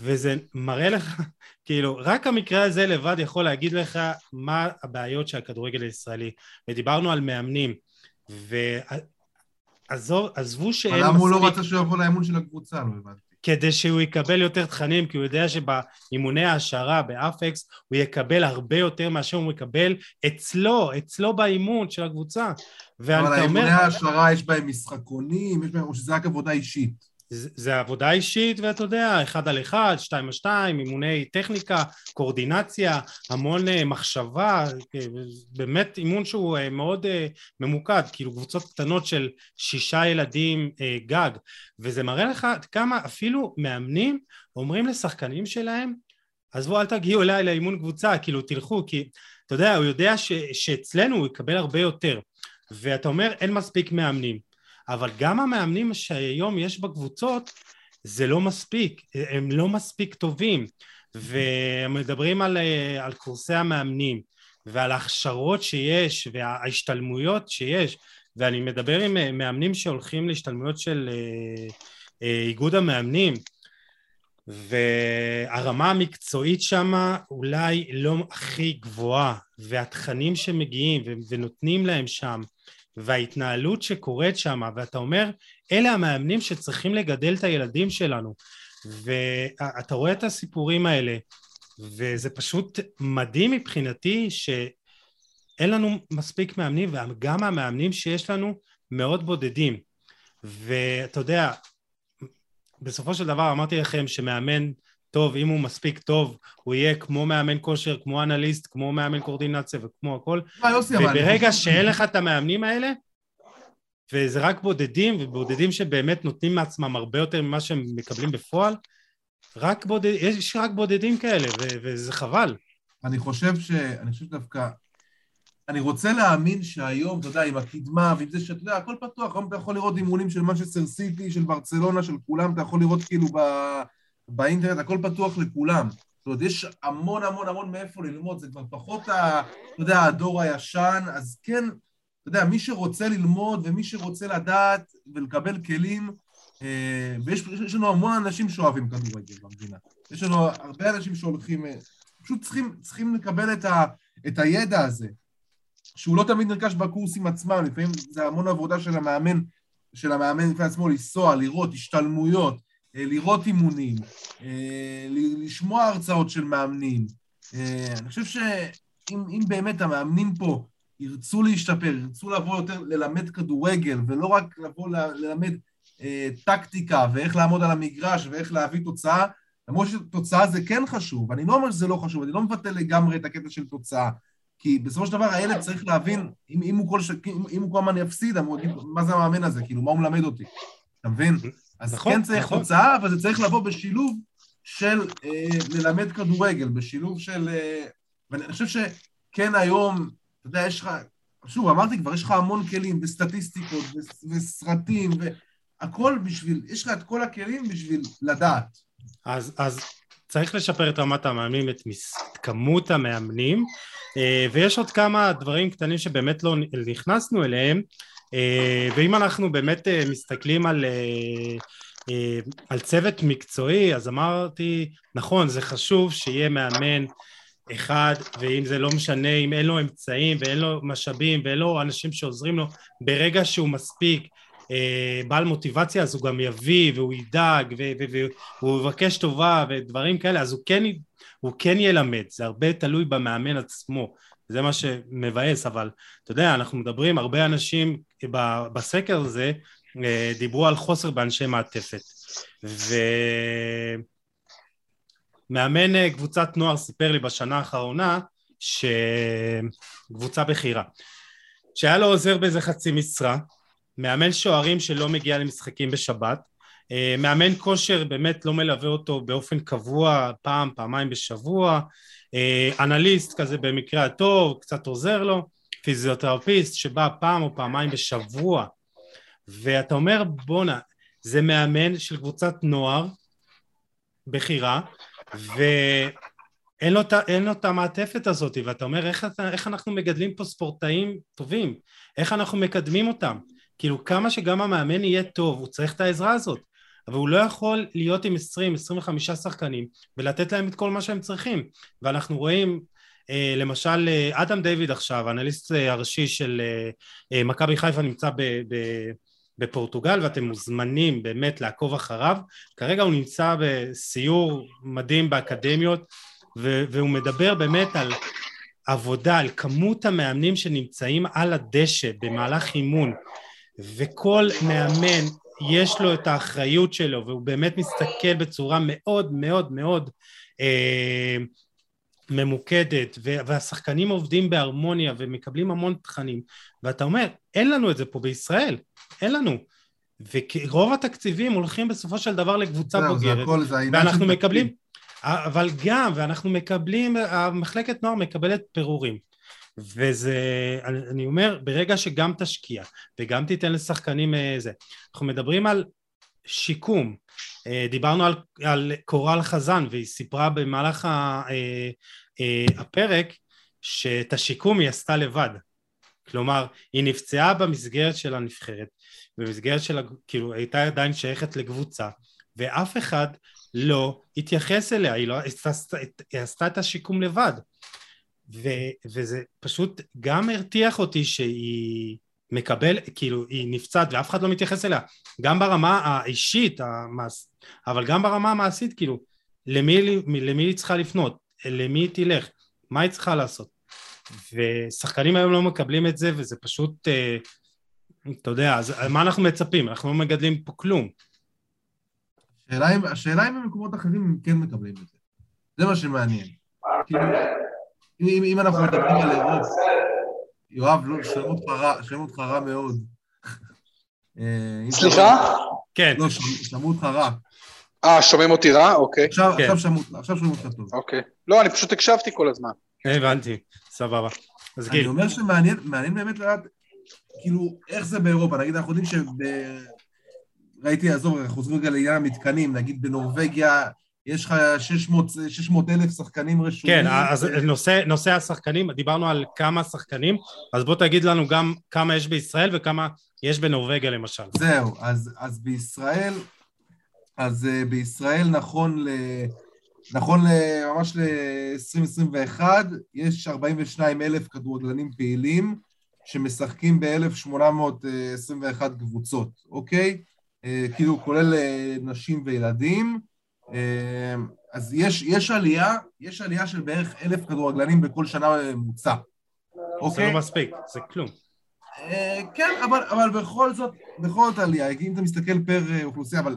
וזה מראה לך, (laughs) כאילו רק המקרה הזה לבד יכול להגיד לך מה הבעיות של הכדורגל הישראלי. ודיברנו על מאמנים ועזבו שאין מספיק... אבל למה הוא לא רצה שהוא יבוא לאימון של הקבוצה, לא הבנתי. כדי שהוא יקבל יותר תכנים, כי הוא יודע שבאימוני העשרה באפקס הוא יקבל הרבה יותר מאשר הוא מקבל אצלו, אצלו באימון של הקבוצה. אבל האימוני העשרה יש בהם משחקונים, יש בהם, או שזה רק עבודה אישית. זה, עבודה אישית, ואתה יודע, אחד על אחד, שתיים על שתיים, אימוני טכניקה, קורדינציה, המון uh, מחשבה, באמת אימון שהוא uh, מאוד ממוקד, כאילו קבוצות קטנות של שישה ילדים גג, וזה מראה לך כמה אפילו מאמנים אומרים לשחקנים שלהם, עזבו אל תגיעו אליי לאימון קבוצה, כאילו תלכו, כי אתה יודע, הוא יודע ש, שאצלנו הוא יקבל הרבה יותר, ואתה אומר אין מספיק מאמנים. אבל גם המאמנים שהיום יש בקבוצות זה לא מספיק, הם לא מספיק טובים. ומדברים על, על קורסי המאמנים ועל ההכשרות שיש וההשתלמויות שיש ואני מדבר עם מאמנים שהולכים להשתלמויות של איגוד המאמנים והרמה המקצועית שמה אולי לא הכי גבוהה והתכנים שמגיעים ונותנים להם שם וההתנהלות שקורית שם, ואתה אומר, אלה המאמנים שצריכים לגדל את הילדים שלנו. ואתה רואה את הסיפורים האלה, וזה פשוט מדהים מבחינתי שאין לנו מספיק מאמנים, וגם המאמנים שיש לנו מאוד בודדים. ואתה יודע, בסופו של דבר אמרתי לכם שמאמן טוב, אם הוא מספיק טוב, הוא יהיה כמו מאמן כושר, כמו אנליסט, כמו מאמן קורדינציה וכמו הכל. אה, וברגע שאין לך את המאמנים האלה, וזה רק בודדים, ובודדים שבאמת נותנים מעצמם הרבה יותר ממה שהם מקבלים בפועל, רק בודד, יש רק בודדים כאלה, ו- וזה חבל. אני חושב ש... אני חושב שדווקא... אני רוצה להאמין שהיום, אתה יודע, עם הקדמה ועם זה שאתה יודע, הכל פתוח, היום אתה יכול לראות אימונים של מנצ'סטר סיטי, של ברצלונה, של כולם, אתה יכול לראות כאילו ב... באינטרנט, הכל פתוח לכולם. זאת אומרת, יש המון המון המון מאיפה ללמוד, זה כבר פחות, ה, אתה יודע, הדור הישן, אז כן, אתה יודע, מי שרוצה ללמוד ומי שרוצה לדעת ולקבל כלים, אה, ויש יש לנו המון אנשים שאוהבים כדורגל במדינה. יש לנו הרבה אנשים שהולכים, אה, פשוט צריכים, צריכים לקבל את, ה, את הידע הזה, שהוא לא תמיד נרכש בקורסים עצמם, לפעמים זה המון עבודה של המאמן, של המאמן לפני עצמו, לנסוע, לראות השתלמויות, לראות אימונים, לשמוע הרצאות של מאמנים. אני חושב שאם באמת המאמנים פה ירצו להשתפר, ירצו לבוא יותר ללמד כדורגל, ולא רק לבוא ללמד אה, טקטיקה ואיך לעמוד על המגרש ואיך להביא תוצאה, למרות שתוצאה זה כן חשוב, אני לא אומר שזה לא חשוב, אני לא מבטל לגמרי את הקטע של תוצאה, כי בסופו של דבר הילד צריך להבין, אם, אם, הוא, כל הזמן יפסיד, מה זה המאמן הזה, כאילו, מה הוא מלמד אותי, אתה מבין? אז נכון, כן צריך נכון. תוצאה, אבל זה צריך לבוא בשילוב של אה, ללמד כדורגל, בשילוב של... אה, ואני חושב שכן היום, אתה יודע, יש לך, שוב, אמרתי כבר, יש לך המון כלים וסטטיסטיקות וסרטים, ו... הכל בשביל, יש לך את כל הכלים בשביל לדעת. אז, אז צריך לשפר את רמת המאמנים, את, מס, את כמות המאמנים, אה, ויש עוד כמה דברים קטנים שבאמת לא נכנסנו אליהם, ואם אנחנו באמת אה, מסתכלים על, על צוות מקצועי, אז אמרתי, נכון, זה חשוב שיהיה מאמן אחד, ואם זה לא משנה, אם אין לו אמצעים ואין לו משאבים ואין לו אנשים שעוזרים לו, ברגע שהוא מספיק אה, בעל מוטיבציה אז הוא גם יביא והוא ידאג והוא יבקש טובה ודברים כאלה אז הוא כן, הוא כן ילמד. זה הרבה תלוי במאמן עצמו זה מה שמבאס אבל אתה יודע אנחנו מדברים הרבה אנשים בסקר הזה אה, דיברו על חוסר באנשי מעטפת. ומאמן אה, קבוצת נוער סיפר לי בשנה האחרונה שקבוצה בכירה. שהיה לו עוזר באיזה חצי משרה מאמן שוערים שלא מגיע למשחקים בשבת, אה, מאמן כושר באמת לא מלווה אותו באופן קבוע פעם, פעמיים בשבוע, אנליסט כזה במקרה הטוב, קצת עוזר לו, פיזיותרפיסט שבא פעם או פעמיים בשבוע. ואתה אומר בואנה זה מאמן של קבוצת נוער בכירה ואין לו, לו את המעטפת הזאת. ואתה אומר איך, איך אנחנו מגדלים פה ספורטאים טובים? איך אנחנו מקדמים אותם? כאילו כמה שגם המאמן יהיה טוב, הוא צריך את העזרה הזאת, אבל הוא לא יכול להיות עם 20-25 שחקנים ולתת להם את כל מה שהם צריכים, ואנחנו רואים אה, למשל אה, אדם דיוויד עכשיו, האנליסט אה, הראשי של מכבי חיפה נמצא ב... ב בפורטוגל ואתם מוזמנים באמת לעקוב אחריו. כרגע הוא נמצא בסיור מדהים באקדמיות והוא מדבר באמת על עבודה, על כמות המאמנים שנמצאים על הדשא במהלך אימון. וכל מאמן יש לו את האחריות שלו והוא באמת מסתכל בצורה מאוד מאוד מאוד אה, ממוקדת והשחקנים עובדים בהרמוניה ומקבלים המון תכנים ואתה אומר אין לנו את זה פה בישראל אין לנו. ורוב התקציבים הולכים בסופו של דבר לקבוצה זה, בוגרת זה הכל, זה ואנחנו מקבלים אבל גם ואנחנו מקבלים המחלקת נוער מקבלת פירורים וזה, אני, אומר, ברגע שגם תשקיע וגם תיתן לשחקנים אה, זה, אנחנו מדברים על שיקום, אה, דיברנו על, על קורל חזן והיא סיפרה במהלך אה, הפרק שאת השיקום היא עשתה לבד, כלומר היא נפצעה במסגרת של הנבחרת, במסגרת של, כאילו הייתה עדיין שייכת לקבוצה ואף אחד לא התייחס אליה, היא, לא, היא עשתה את השיקום לבד ו, וזה פשוט גם הרתיח אותי שהיא מקבל, כאילו היא נפצעת ואף אחד לא מתייחס אליה, גם ברמה האישית, המעש... אבל גם ברמה המעשית, כאילו, למי, למי היא צריכה לפנות, למי היא תלך, מה היא צריכה לעשות. ושחקנים היום לא מקבלים את זה וזה פשוט, אה, אתה יודע, אז מה אנחנו מצפים? אנחנו לא מגדלים פה כלום. השאלה אם, השאלה אם במקומות אחרים הם כן מקבלים את זה. זה מה שמעניין. כאילו, אם, אם אנחנו מדברים על אירופה, יואב, לא, שומעים אותך רע, שומעים אותך רע מאוד. (laughs) אה, סליחה? כן. לא, שמעו אותך רע. אה, שומעים אותי רע? אוקיי. עכשיו, כן. עכשיו שומעים אותך טוב. אוקיי. לא, אני פשוט הקשבתי כל הזמן. הבנתי, סבבה. אז גיל. אני אומר שמעניין באמת לדעת, כאילו, איך זה באירופה. נגיד, אנחנו יודעים שב... ראיתי, עזוב, אנחנו חוזרים רגע לעניין המתקנים, נגיד בנורבגיה יש לך 600 אלף שחקנים רשומים. כן, אז נושא, נושא השחקנים, דיברנו על כמה שחקנים, אז בוא תגיד לנו גם כמה יש בישראל וכמה יש בנורבגיה למשל. זהו, אז, אז בישראל, אז uh, בישראל נכון ל... נכון ל, ממש ל-2021, יש 42 אלף כדורגלנים פעילים שמשחקים ב-1821 קבוצות, אוקיי? אה, כאילו כולל אה, נשים וילדים. אה, אז יש, יש עלייה, יש עלייה של בערך אלף כדורגלנים בכל שנה ממוצע. אוקיי? זה לא מספיק, זה כלום. כן, אבל, אבל בכל זאת, בכל זאת עלייה, אם אתה מסתכל פר אוכלוסייה, אבל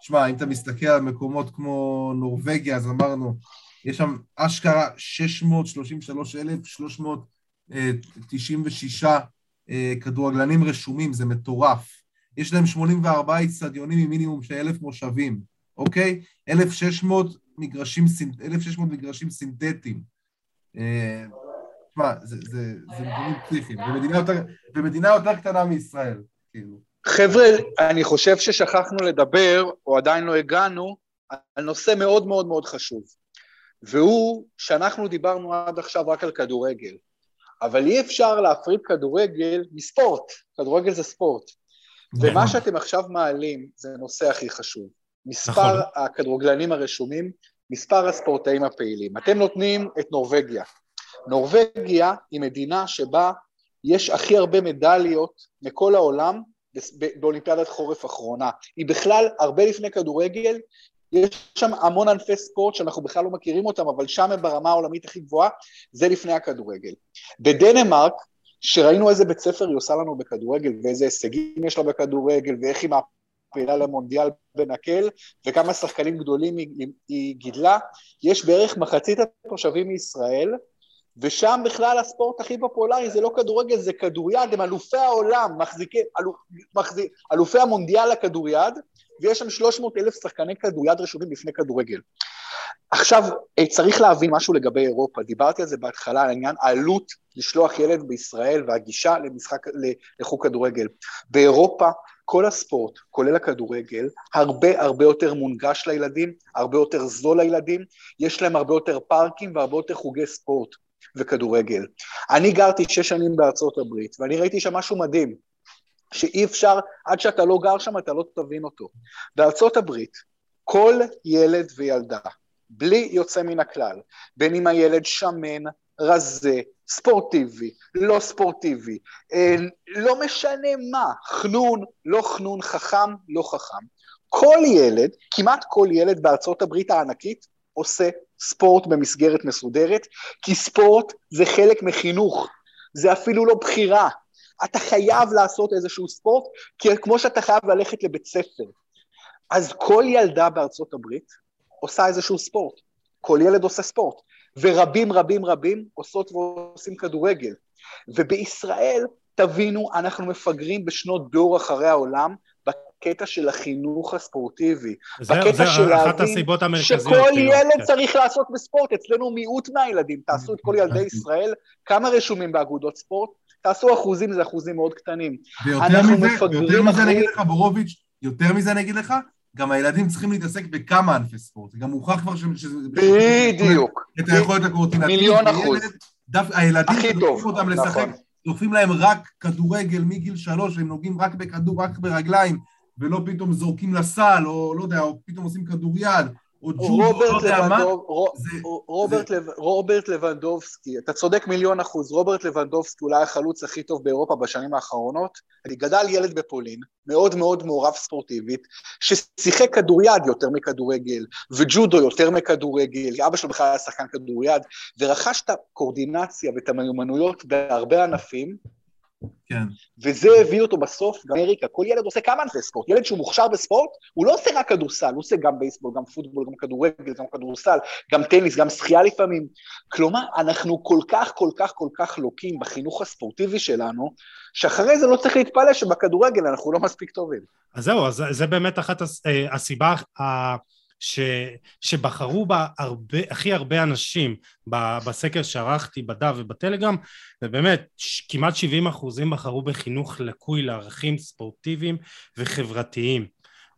שמע, אם אתה מסתכל על מקומות כמו נורבגיה, אז אמרנו, יש שם אשכרה 633,396 כדורגלנים רשומים, זה מטורף. יש להם 84 איצטדיונים עם מינימום של אלף מושבים, אוקיי? 1,600 מגרשים, 1,600 מגרשים סינתטיים. אה, תשמע, זה, זה, זה נתונים פסיכיים, במדינה יותר, קטנה מישראל, כאילו. חבר'ה, אני חושב ששכחנו לדבר, או עדיין לא הגענו, על נושא מאוד מאוד מאוד חשוב, והוא שאנחנו דיברנו עד עכשיו רק על כדורגל, אבל אי אפשר להפריד כדורגל מספורט, כדורגל זה ספורט. ומה נכון. שאתם עכשיו מעלים זה הנושא הכי חשוב. מספר נכון. הכדורגלנים הרשומים, מספר הספורטאים הפעילים. אתם נותנים את נורבגיה. נורבגיה היא מדינה שבה יש הכי הרבה מדליות מכל העולם באולימפיאדת חורף אחרונה. היא בכלל, הרבה לפני כדורגל, יש שם המון ענפי ספורט שאנחנו בכלל לא מכירים אותם, אבל שם הם ברמה העולמית הכי גבוהה, זה לפני הכדורגל. בדנמרק שראינו איזה בית ספר היא עושה לנו בכדורגל, ואיזה הישגים יש לה בכדורגל, ואיך היא מעפילה למונדיאל בנקל, וכמה שחקנים גדולים היא, היא גידלה, יש בערך מחצית התושבים מישראל, ושם בכלל הספורט הכי פופולרי זה לא כדורגל, זה כדוריד, הם אלופי העולם, מחזיקי, אלופ, מחזיק, אלופי המונדיאל לכדוריד, ויש שם 300 אלף שחקני כדוריד רשומים לפני כדורגל. עכשיו, אה, צריך להבין משהו לגבי אירופה, דיברתי על זה בהתחלה, על העניין העלות לשלוח ילד בישראל והגישה למשחק, לחוג כדורגל. באירופה כל הספורט, כולל הכדורגל, הרבה הרבה יותר מונגש לילדים, הרבה יותר זול לילדים, יש להם הרבה יותר פארקים והרבה יותר חוגי ספורט וכדורגל. אני גרתי שש שנים בארצות הברית, ואני ראיתי שם משהו מדהים, שאי אפשר, עד שאתה לא גר שם אתה לא תבין אותו. בארצות הברית, כל ילד וילדה בלי יוצא מן הכלל, בין אם הילד שמן, רזה, ספורטיבי, לא ספורטיבי, אה, לא משנה מה, חנון, לא חנון, חכם, לא חכם. כל ילד, כמעט כל ילד בארצות הברית הענקית עושה ספורט במסגרת מסודרת, כי ספורט זה חלק מחינוך, זה אפילו לא בחירה. אתה חייב לעשות איזשהו ספורט, כי כמו שאתה חייב ללכת לבית ספר. אז כל ילדה בארצות הברית עושה איזשהו ספורט. כל ילד עושה ספורט. ורבים רבים רבים עושות ועושים כדורגל. ובישראל, תבינו, אנחנו מפגרים בשנות דור אחרי העולם בקטע של החינוך הספורטיבי. זה, בקטע זה של להבין שכל כאילו, ילד כן. צריך לעסוק בספורט. אצלנו מיעוט מהילדים. תעשו את כל ילדי (laughs) ישראל, כמה רשומים באגודות ספורט? תעשו אחוזים, זה אחוזים מאוד קטנים. ויותר מזה, יותר מזה אני אגיד לך, בורוביץ', יותר מזה אני אגיד לך, גם הילדים צריכים להתעסק בכמה ענפי ספורט, זה גם מוכח כבר שזה... בדיוק. את היכולת הקורטינטית. מיליון אחוז. הילדים שדוחפים אותם לשחק, נכון. דוחפים להם רק כדורגל מגיל שלוש, והם נוגעים רק בכדור, רק ברגליים, ולא פתאום זורקים לסל, או לא יודע, או פתאום עושים כדוריד, או ג'ודו, לא יודע מה. רוברט לבנדובסקי, אתה צודק מיליון אחוז, רוברט לבנדובסקי אולי החלוץ הכי טוב באירופה בשנים האחרונות. אני גדל ילד בפולין, מאוד מאוד מעורב ספורטיבית, ששיחק כדוריד יותר מכדורגל, וג'ודו יותר מכדורגל, אבא שלו בכלל היה שחקן כדוריד, ורכש את הקואורדינציה ואת המיומנויות בהרבה ענפים, כן. וזה הביא אותו בסוף באמריקה, כל ילד עושה כמה ענפי ספורט, ילד שהוא מוכשר בספורט, הוא לא עושה רק כדורסל, הוא עושה גם בייסבול, גם פוטבול, גם כדורגל, גם כדורסל, גם טניס, גם שחייה לפעמים. כלומר, אנחנו כל כך, כל כך, כל כך לוקים בחינוך הספורטיבי שלנו, שאחרי זה לא צריך להתפלא שבכדורגל אנחנו לא מספיק טובים. אז זהו, אז זה באמת אחת אה, הסיבה ש, שבחרו בה הרבה, הכי הרבה אנשים בסקר שערכתי בדף ובטלגרם ובאמת כמעט 70 אחוזים בחרו בחינוך לקוי לערכים ספורטיביים וחברתיים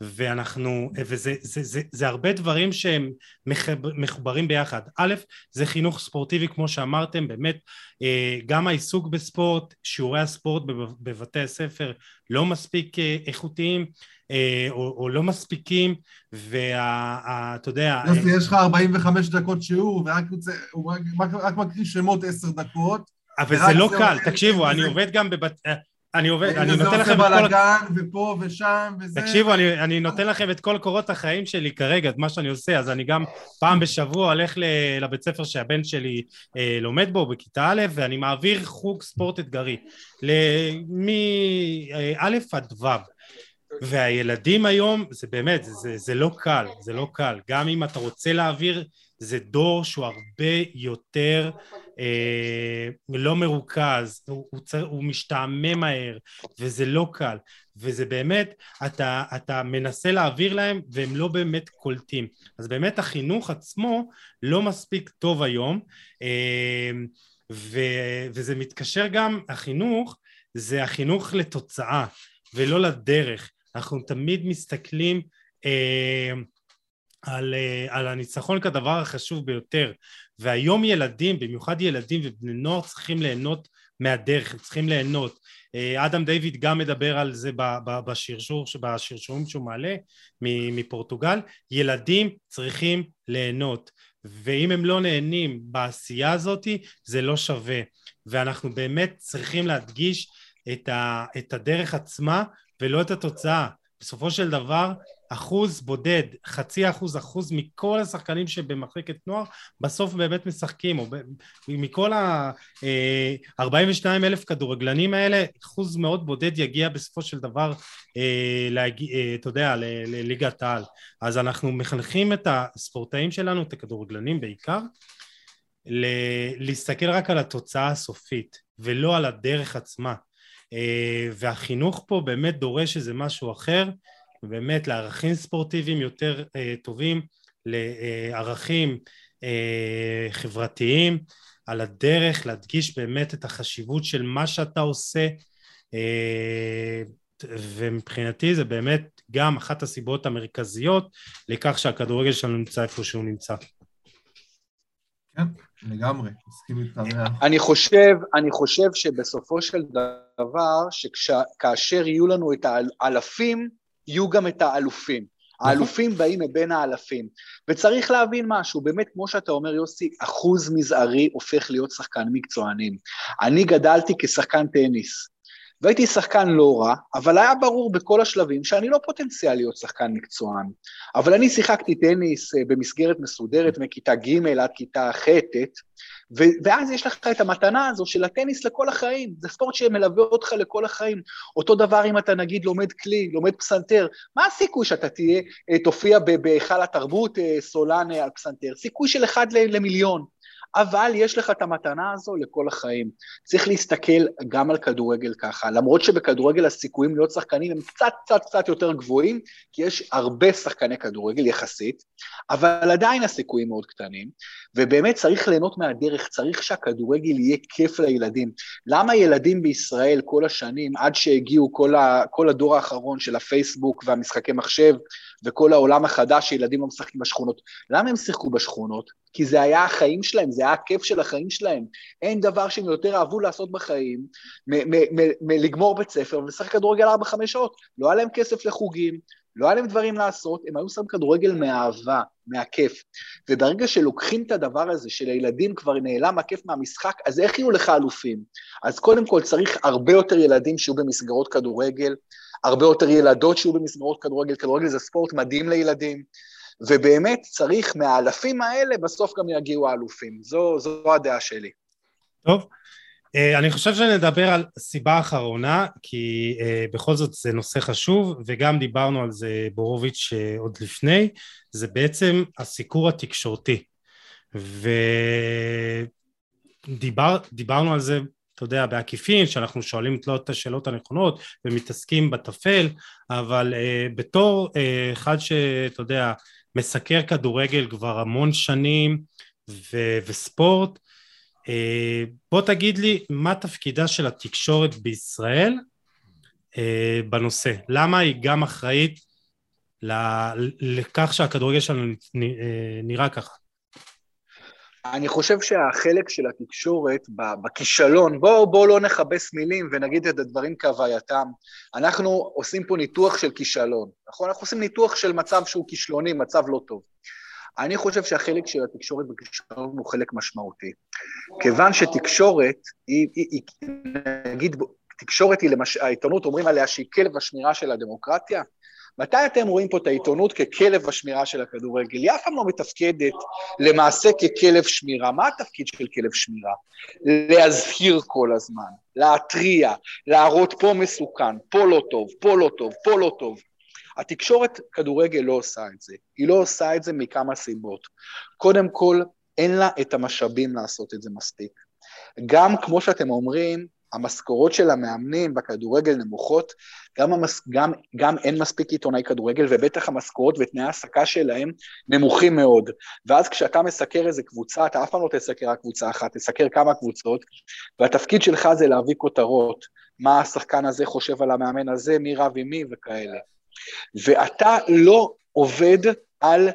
ואנחנו, וזה זה, זה, זה הרבה דברים שהם מחוברים ביחד. א', זה חינוך ספורטיבי כמו שאמרתם, באמת אה, גם העיסוק בספורט, שיעורי הספורט בבתי הספר לא מספיק אה, איכותיים או, או לא מספיקים, ואתה יודע... יוסי, יש לך 45 דקות שיעור, ורק הוא רק, מקריא שמות 10 דקות. אבל זה לא קל, תקשיבו, אני עובד גם בבת... אני עובד, אני נותן לכם את כל... בלאגן ופה ושם וזה... תקשיבו, אני, אני נותן לכם את כל קורות החיים שלי כרגע, את מה שאני עושה, אז אני גם פעם בשבוע הולך לבית ספר שהבן שלי אה, לומד בו, בכיתה א', ואני מעביר חוג ספורט אתגרי, מא' עד ו'. והילדים היום, זה באמת, זה, זה לא קל, זה לא קל. גם אם אתה רוצה להעביר, זה דור שהוא הרבה יותר אה, לא מרוכז, הוא, הוא, צר, הוא משתעמם מהר, וזה לא קל. וזה באמת, אתה, אתה מנסה להעביר להם והם לא באמת קולטים. אז באמת החינוך עצמו לא מספיק טוב היום, אה, ו, וזה מתקשר גם, החינוך זה החינוך לתוצאה ולא לדרך. אנחנו תמיד מסתכלים אה, על, אה, על הניצחון כדבר החשוב ביותר. והיום ילדים, במיוחד ילדים ובני נוער צריכים ליהנות מהדרך, הם צריכים ליהנות. אה, אדם דיוויד גם מדבר על זה בשרשור, בשרשורים שהוא מעלה מפורטוגל, ילדים צריכים ליהנות. ואם הם לא נהנים בעשייה הזאת זה לא שווה. ואנחנו באמת צריכים להדגיש את, ה, את הדרך עצמה ולא את התוצאה. בסופו של דבר, אחוז בודד, חצי אחוז, אחוז מכל השחקנים שבמחלקת נוער, בסוף באמת משחקים, או מכל ה-42 אה, אלף כדורגלנים האלה, אחוז מאוד בודד יגיע בסופו של דבר, אה, אה, אתה יודע, לליגת העל. אז אנחנו מחנכים את הספורטאים שלנו, את הכדורגלנים בעיקר, להסתכל רק על התוצאה הסופית, ולא על הדרך עצמה. אה, והחינוך פה באמת דורש איזה משהו אחר, באמת לערכים ספורטיביים יותר אה, טובים, לערכים אה, חברתיים, על הדרך להדגיש באמת את החשיבות של מה שאתה עושה, ומבחינתי זה באמת גם אחת הסיבות המרכזיות לכך שהכדורגל שלנו נמצא איפה שהוא נמצא. כן, לגמרי, מסכים איתך. אני חושב, אני חושב שבסופו של דבר, שכאשר יהיו לנו את האלפים, יהיו גם את האלופים. נכון. האלופים באים מבין האלפים. וצריך להבין משהו, באמת, כמו שאתה אומר, יוסי, אחוז מזערי הופך להיות שחקן מקצוענים. אני גדלתי כשחקן טניס. והייתי שחקן לא רע, אבל היה ברור בכל השלבים שאני לא פוטנציאל להיות שחקן מקצוען. אבל אני שיחקתי טניס אה, במסגרת מסודרת מכיתה ג' עד כיתה ח'-ט', ואז יש לך את המתנה הזו של הטניס לכל החיים, זה ספורט שמלווה אותך לכל החיים. אותו דבר אם אתה נגיד לומד כלי, לומד פסנתר, מה הסיכוי שאתה תהיה, אה, תופיע בהיכל התרבות אה, סולן על פסנתר? סיכוי של אחד למיליון. אבל יש לך את המתנה הזו לכל החיים. צריך להסתכל גם על כדורגל ככה, למרות שבכדורגל הסיכויים להיות שחקנים הם קצת קצת קצת יותר גבוהים, כי יש הרבה שחקני כדורגל יחסית, אבל עדיין הסיכויים מאוד קטנים, ובאמת צריך ליהנות מהדרך, צריך שהכדורגל יהיה כיף לילדים. למה ילדים בישראל כל השנים, עד שהגיעו כל, ה, כל הדור האחרון של הפייסבוק והמשחקי מחשב, וכל העולם החדש שילדים לא משחקים בשכונות. למה הם שיחקו בשכונות? כי זה היה החיים שלהם, זה היה הכיף של החיים שלהם. אין דבר שהם יותר אהבו לעשות בחיים מלגמור בית ספר ולשחק כדורגל 4-5 שעות. לא היה להם כסף לחוגים, לא היה להם דברים לעשות, הם היו שמים כדורגל מאהבה, מהכיף. וברגע שלוקחים את הדבר הזה, שלילדים כבר נעלם הכיף מהמשחק, אז איך יהיו לך אלופים? אז קודם כל צריך הרבה יותר ילדים שיהיו במסגרות כדורגל, הרבה יותר ילדות שיהיו במסגרות כדורגל, כדורגל זה ספורט מדהים לילדים, ובאמת צריך מהאלפים האלה בסוף גם יגיעו האלופים. זו, זו הדעה שלי. טוב, אה, אני חושב שנדבר על סיבה אחרונה, כי uh, בכל זאת זה נושא חשוב, וגם דיברנו על זה בורוביץ' uh, עוד לפני, זה בעצם הסיקור התקשורתי. ודיברנו על זה, אתה יודע, בעקיפין, שאנחנו שואלים את השאלות הנכונות ומתעסקים בטפל, אבל בתור אחד שאתה יודע, מסקר כדורגל כבר המון שנים ו- וספורט, אה, בוא תגיד לי מה תפקידה של התקשורת בישראל אה, בנושא, למה היא גם אחראית לכך שהכדורגל שלנו אה, נראה ככה? אני חושב שהחלק של התקשורת בכישלון, בואו בוא לא נכבס מילים ונגיד את הדברים כהווייתם. אנחנו עושים פה ניתוח של כישלון, נכון? אנחנו עושים ניתוח של מצב שהוא כישלוני, מצב לא טוב. אני חושב שהחלק של התקשורת בכישלון הוא חלק משמעותי. כיוון שתקשורת היא, היא, היא נגיד, תקשורת היא למשל, העיתונות אומרים עליה שהיא כלב השמירה של הדמוקרטיה, מתי אתם רואים פה את העיתונות ככלב השמירה של הכדורגל? היא אף פעם לא מתפקדת למעשה ככלב שמירה. מה התפקיד של כלב שמירה? להזהיר כל הזמן, להתריע, להראות פה מסוכן, פה לא טוב, פה לא טוב, פה לא טוב. התקשורת כדורגל לא עושה את זה. היא לא עושה את זה מכמה סיבות. קודם כל, אין לה את המשאבים לעשות את זה מספיק. גם כמו שאתם אומרים, המשכורות של המאמנים בכדורגל נמוכות, גם, המס, גם, גם אין מספיק עיתונאי כדורגל, ובטח המשכורות ותנאי ההעסקה שלהם נמוכים מאוד. ואז כשאתה מסקר איזה קבוצה, אתה אף פעם לא תסקר רק קבוצה אחת, תסקר כמה קבוצות, והתפקיד שלך זה להביא כותרות, מה השחקן הזה חושב על המאמן הזה, מי רב עם מי וכאלה. ואתה לא עובד על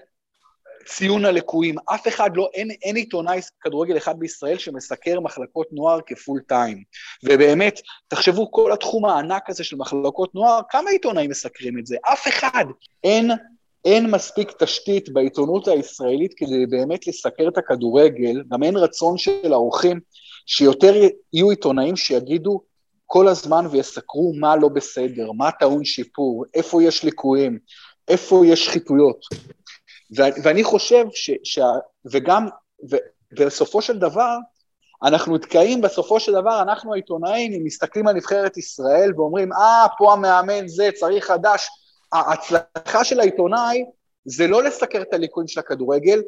ציון הלקויים. אף אחד לא, אין, אין עיתונאי כדורגל אחד בישראל שמסקר מחלקות נוער כפול טיים. ובאמת, תחשבו, כל התחום הענק הזה של מחלקות נוער, כמה עיתונאים מסקרים את זה? אף אחד. אין, אין מספיק תשתית בעיתונות הישראלית כדי באמת לסקר את הכדורגל, גם אין רצון של האורחים שיותר יהיו עיתונאים שיגידו, כל הזמן ויסקרו מה לא בסדר, מה טעון שיפור, איפה יש ליקויים, איפה יש שחיתויות. ואני חושב ש... ש- וגם, ו- בסופו של דבר, אנחנו נתקעים בסופו של דבר, אנחנו העיתונאים, אם מסתכלים על נבחרת ישראל ואומרים, אה, פה המאמן זה, צריך חדש. ההצלחה של העיתונאי זה לא לסקר את הליקויים של הכדורגל,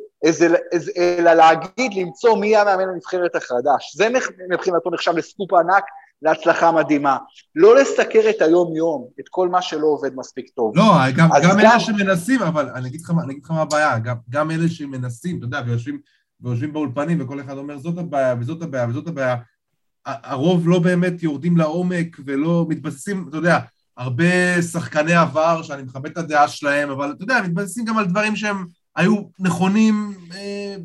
אלא להגיד, למצוא מי המאמן הנבחרת החדש. זה מבחינתו נחשב לסקופ ענק, להצלחה מדהימה. לא לסקר את היום-יום, את כל מה שלא עובד מספיק טוב. לא, גם, גם, גם אלה שמנסים, אבל אני אגיד לך, אני אגיד לך מה הבעיה, גם, גם אלה שמנסים, אתה יודע, ויושבים, ויושבים באולפנים, וכל אחד אומר, זאת הבעיה, וזאת הבעיה, וזאת הבעיה. הרוב לא באמת יורדים לעומק ולא מתבססים, אתה יודע, הרבה שחקני עבר, שאני מכבד את הדעה שלהם, אבל אתה יודע, מתבססים גם על דברים שהם היו נכונים אה,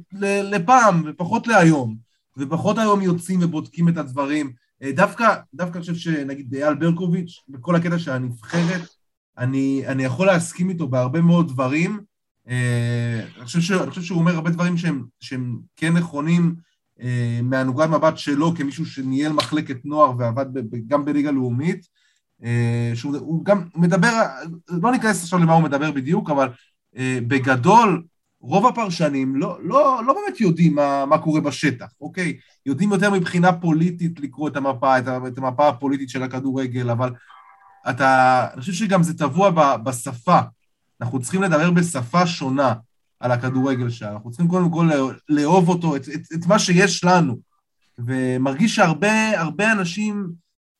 לפעם, ופחות להיום. ופחות היום יוצאים ובודקים את הדברים. אה, דווקא, דווקא אני חושב שנגיד אייל ברקוביץ', בכל הקטע של הנבחרת, אני, אני יכול להסכים איתו בהרבה מאוד דברים. אה, אני חושב, ש, אני חושב שהוא אומר הרבה דברים שהם, שהם כן נכונים אה, מהנוגד מבט שלו כמישהו שניהל מחלקת נוער ועבד ב, גם בליגה לאומית. שהוא גם מדבר, לא ניכנס עכשיו למה הוא מדבר בדיוק, אבל בגדול, רוב הפרשנים לא, לא, לא באמת יודעים מה, מה קורה בשטח, אוקיי? יודעים יותר מבחינה פוליטית לקרוא את המפה, את, המפה הפוליטית של הכדורגל, אבל אתה, אני חושב שגם זה טבוע ב, בשפה. אנחנו צריכים לדבר בשפה שונה על הכדורגל שלנו. אנחנו צריכים קודם כל לאהוב אותו, את, את, את מה שיש לנו. ומרגיש שהרבה אנשים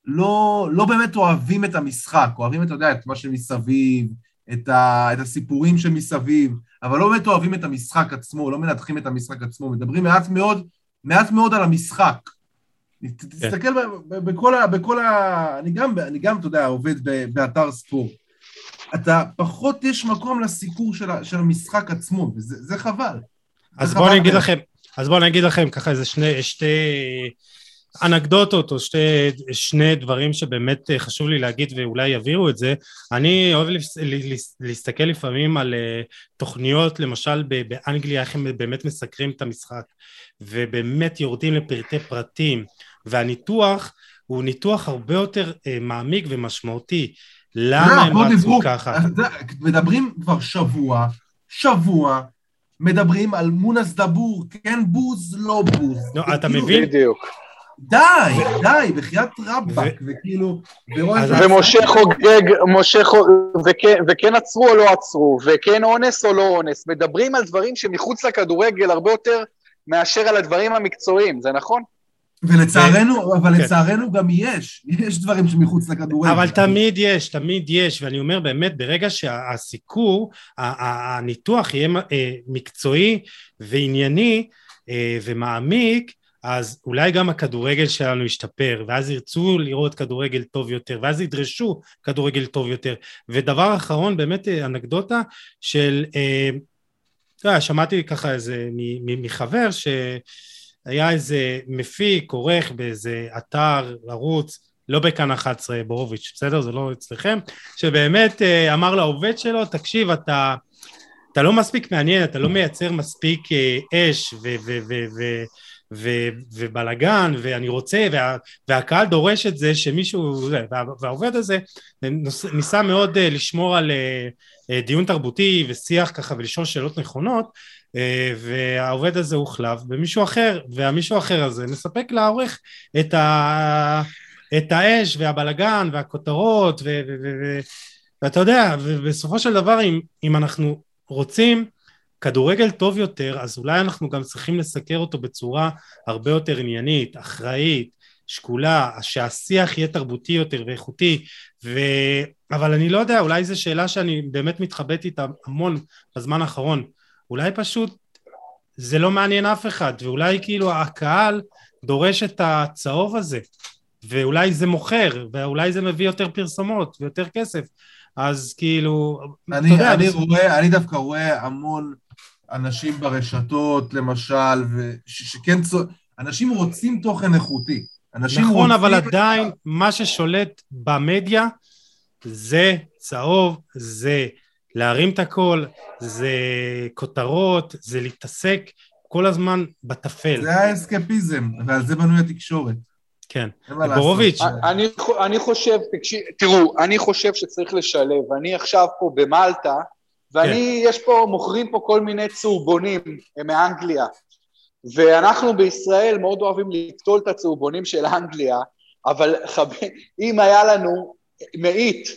לא, לא באמת אוהבים את המשחק, אוהבים, אתה יודע, את מה שמסביב, את, ה, את הסיפורים שמסביב, אבל לא באמת אוהבים את המשחק עצמו, לא מנתחים את המשחק עצמו, מדברים מעט מאוד, מעט מאוד על המשחק. כן. תסתכל בכל ה... בכל ה... אני גם, אני גם, אתה יודע, עובד באתר ספורט. אתה, פחות יש מקום לסיקור של, של המשחק עצמו, וזה חבל. אז בואו אני אגיד לכם, אז בואו אני אגיד לכם ככה איזה שני, שתי אנקדוטות או שתי, שני דברים שבאמת חשוב לי להגיד ואולי יעבירו את זה. אני אוהב להסתכל לפעמים על אה, תוכניות, למשל באנגליה, איך הם באמת מסקרים את המשחק, ובאמת יורדים לפרטי פרטים, והניתוח הוא ניתוח הרבה יותר אה, מעמיק ומשמעותי. למה הם רצו ככה? מדברים כבר שבוע, שבוע, מדברים על מונס דבור, כן בוז, לא בוז. לא, אתה מבין? בדיוק. די, די, בחייאת רבאק, וכאילו... ומשה חוגג, משה חוגג, וכן עצרו או לא עצרו, וכן אונס או לא אונס, מדברים על דברים שמחוץ לכדורגל הרבה יותר מאשר על הדברים המקצועיים, זה נכון? ולצערנו, אבל כן. לצערנו גם יש, יש דברים שמחוץ לכדורגל. אבל תמיד יש, תמיד יש, ואני אומר באמת, ברגע שהסיקור, הניתוח יהיה אה, מקצועי וענייני אה, ומעמיק, אז אולי גם הכדורגל שלנו ישתפר, ואז ירצו לראות כדורגל טוב יותר, ואז ידרשו כדורגל טוב יותר. ודבר אחרון, באמת אה, אנקדוטה של, אתה יודע, שמעתי ככה איזה מחבר ש... היה איזה מפיק, עורך באיזה אתר, ערוץ, לא בכאן 11 בורוביץ', בסדר? זה לא אצלכם, שבאמת אה, אמר לעובד שלו, תקשיב, אתה, אתה לא מספיק מעניין, אתה לא מייצר מספיק אה, אש ו... ו, ו, ו ו- ובלאגן, ואני רוצה, וה- והקהל דורש את זה שמישהו, וה- והעובד הזה ניסה מאוד uh, לשמור על uh, uh, דיון תרבותי ושיח ככה ולשאול שאלות נכונות, אה, והעובד הזה הוחלף במישהו אחר, והמישהו אחר הזה מספק לעורך את, ה... את האש והבלגן והכותרות, ו... ו... ו... ואתה יודע, ובסופו של דבר אם, אם אנחנו רוצים כדורגל טוב יותר, אז אולי אנחנו גם צריכים לסקר אותו בצורה הרבה יותר עניינית, אחראית, שקולה, שהשיח יהיה תרבותי יותר ואיכותי, ו... אבל אני לא יודע, אולי זו שאלה שאני באמת מתחבט איתה המון בזמן האחרון. אולי פשוט זה לא מעניין אף אחד, ואולי כאילו הקהל דורש את הצהוב הזה, ואולי זה מוכר, ואולי זה מביא יותר פרסומות ויותר כסף, אז כאילו, אני, יודע, אני, רואה, אני דווקא רואה המון אנשים ברשתות, למשל, שכן, צו... אנשים רוצים תוכן איכותי. אנשים נכון, רוצים... אבל עדיין מה ששולט במדיה זה צהוב, זה להרים את הכל, זה כותרות, זה להתעסק כל הזמן בטפל. זה האסקפיזם, ועל זה בנוי התקשורת. כן. בורוביץ'. אני, אני חושב, תקשיב, תראו, אני חושב שצריך לשלב. אני עכשיו פה במלטה, ואני, כן. יש פה, מוכרים פה כל מיני צהובונים מאנגליה. ואנחנו בישראל מאוד אוהבים לקטול את הצהובונים של אנגליה, אבל חב... אם היה לנו מאית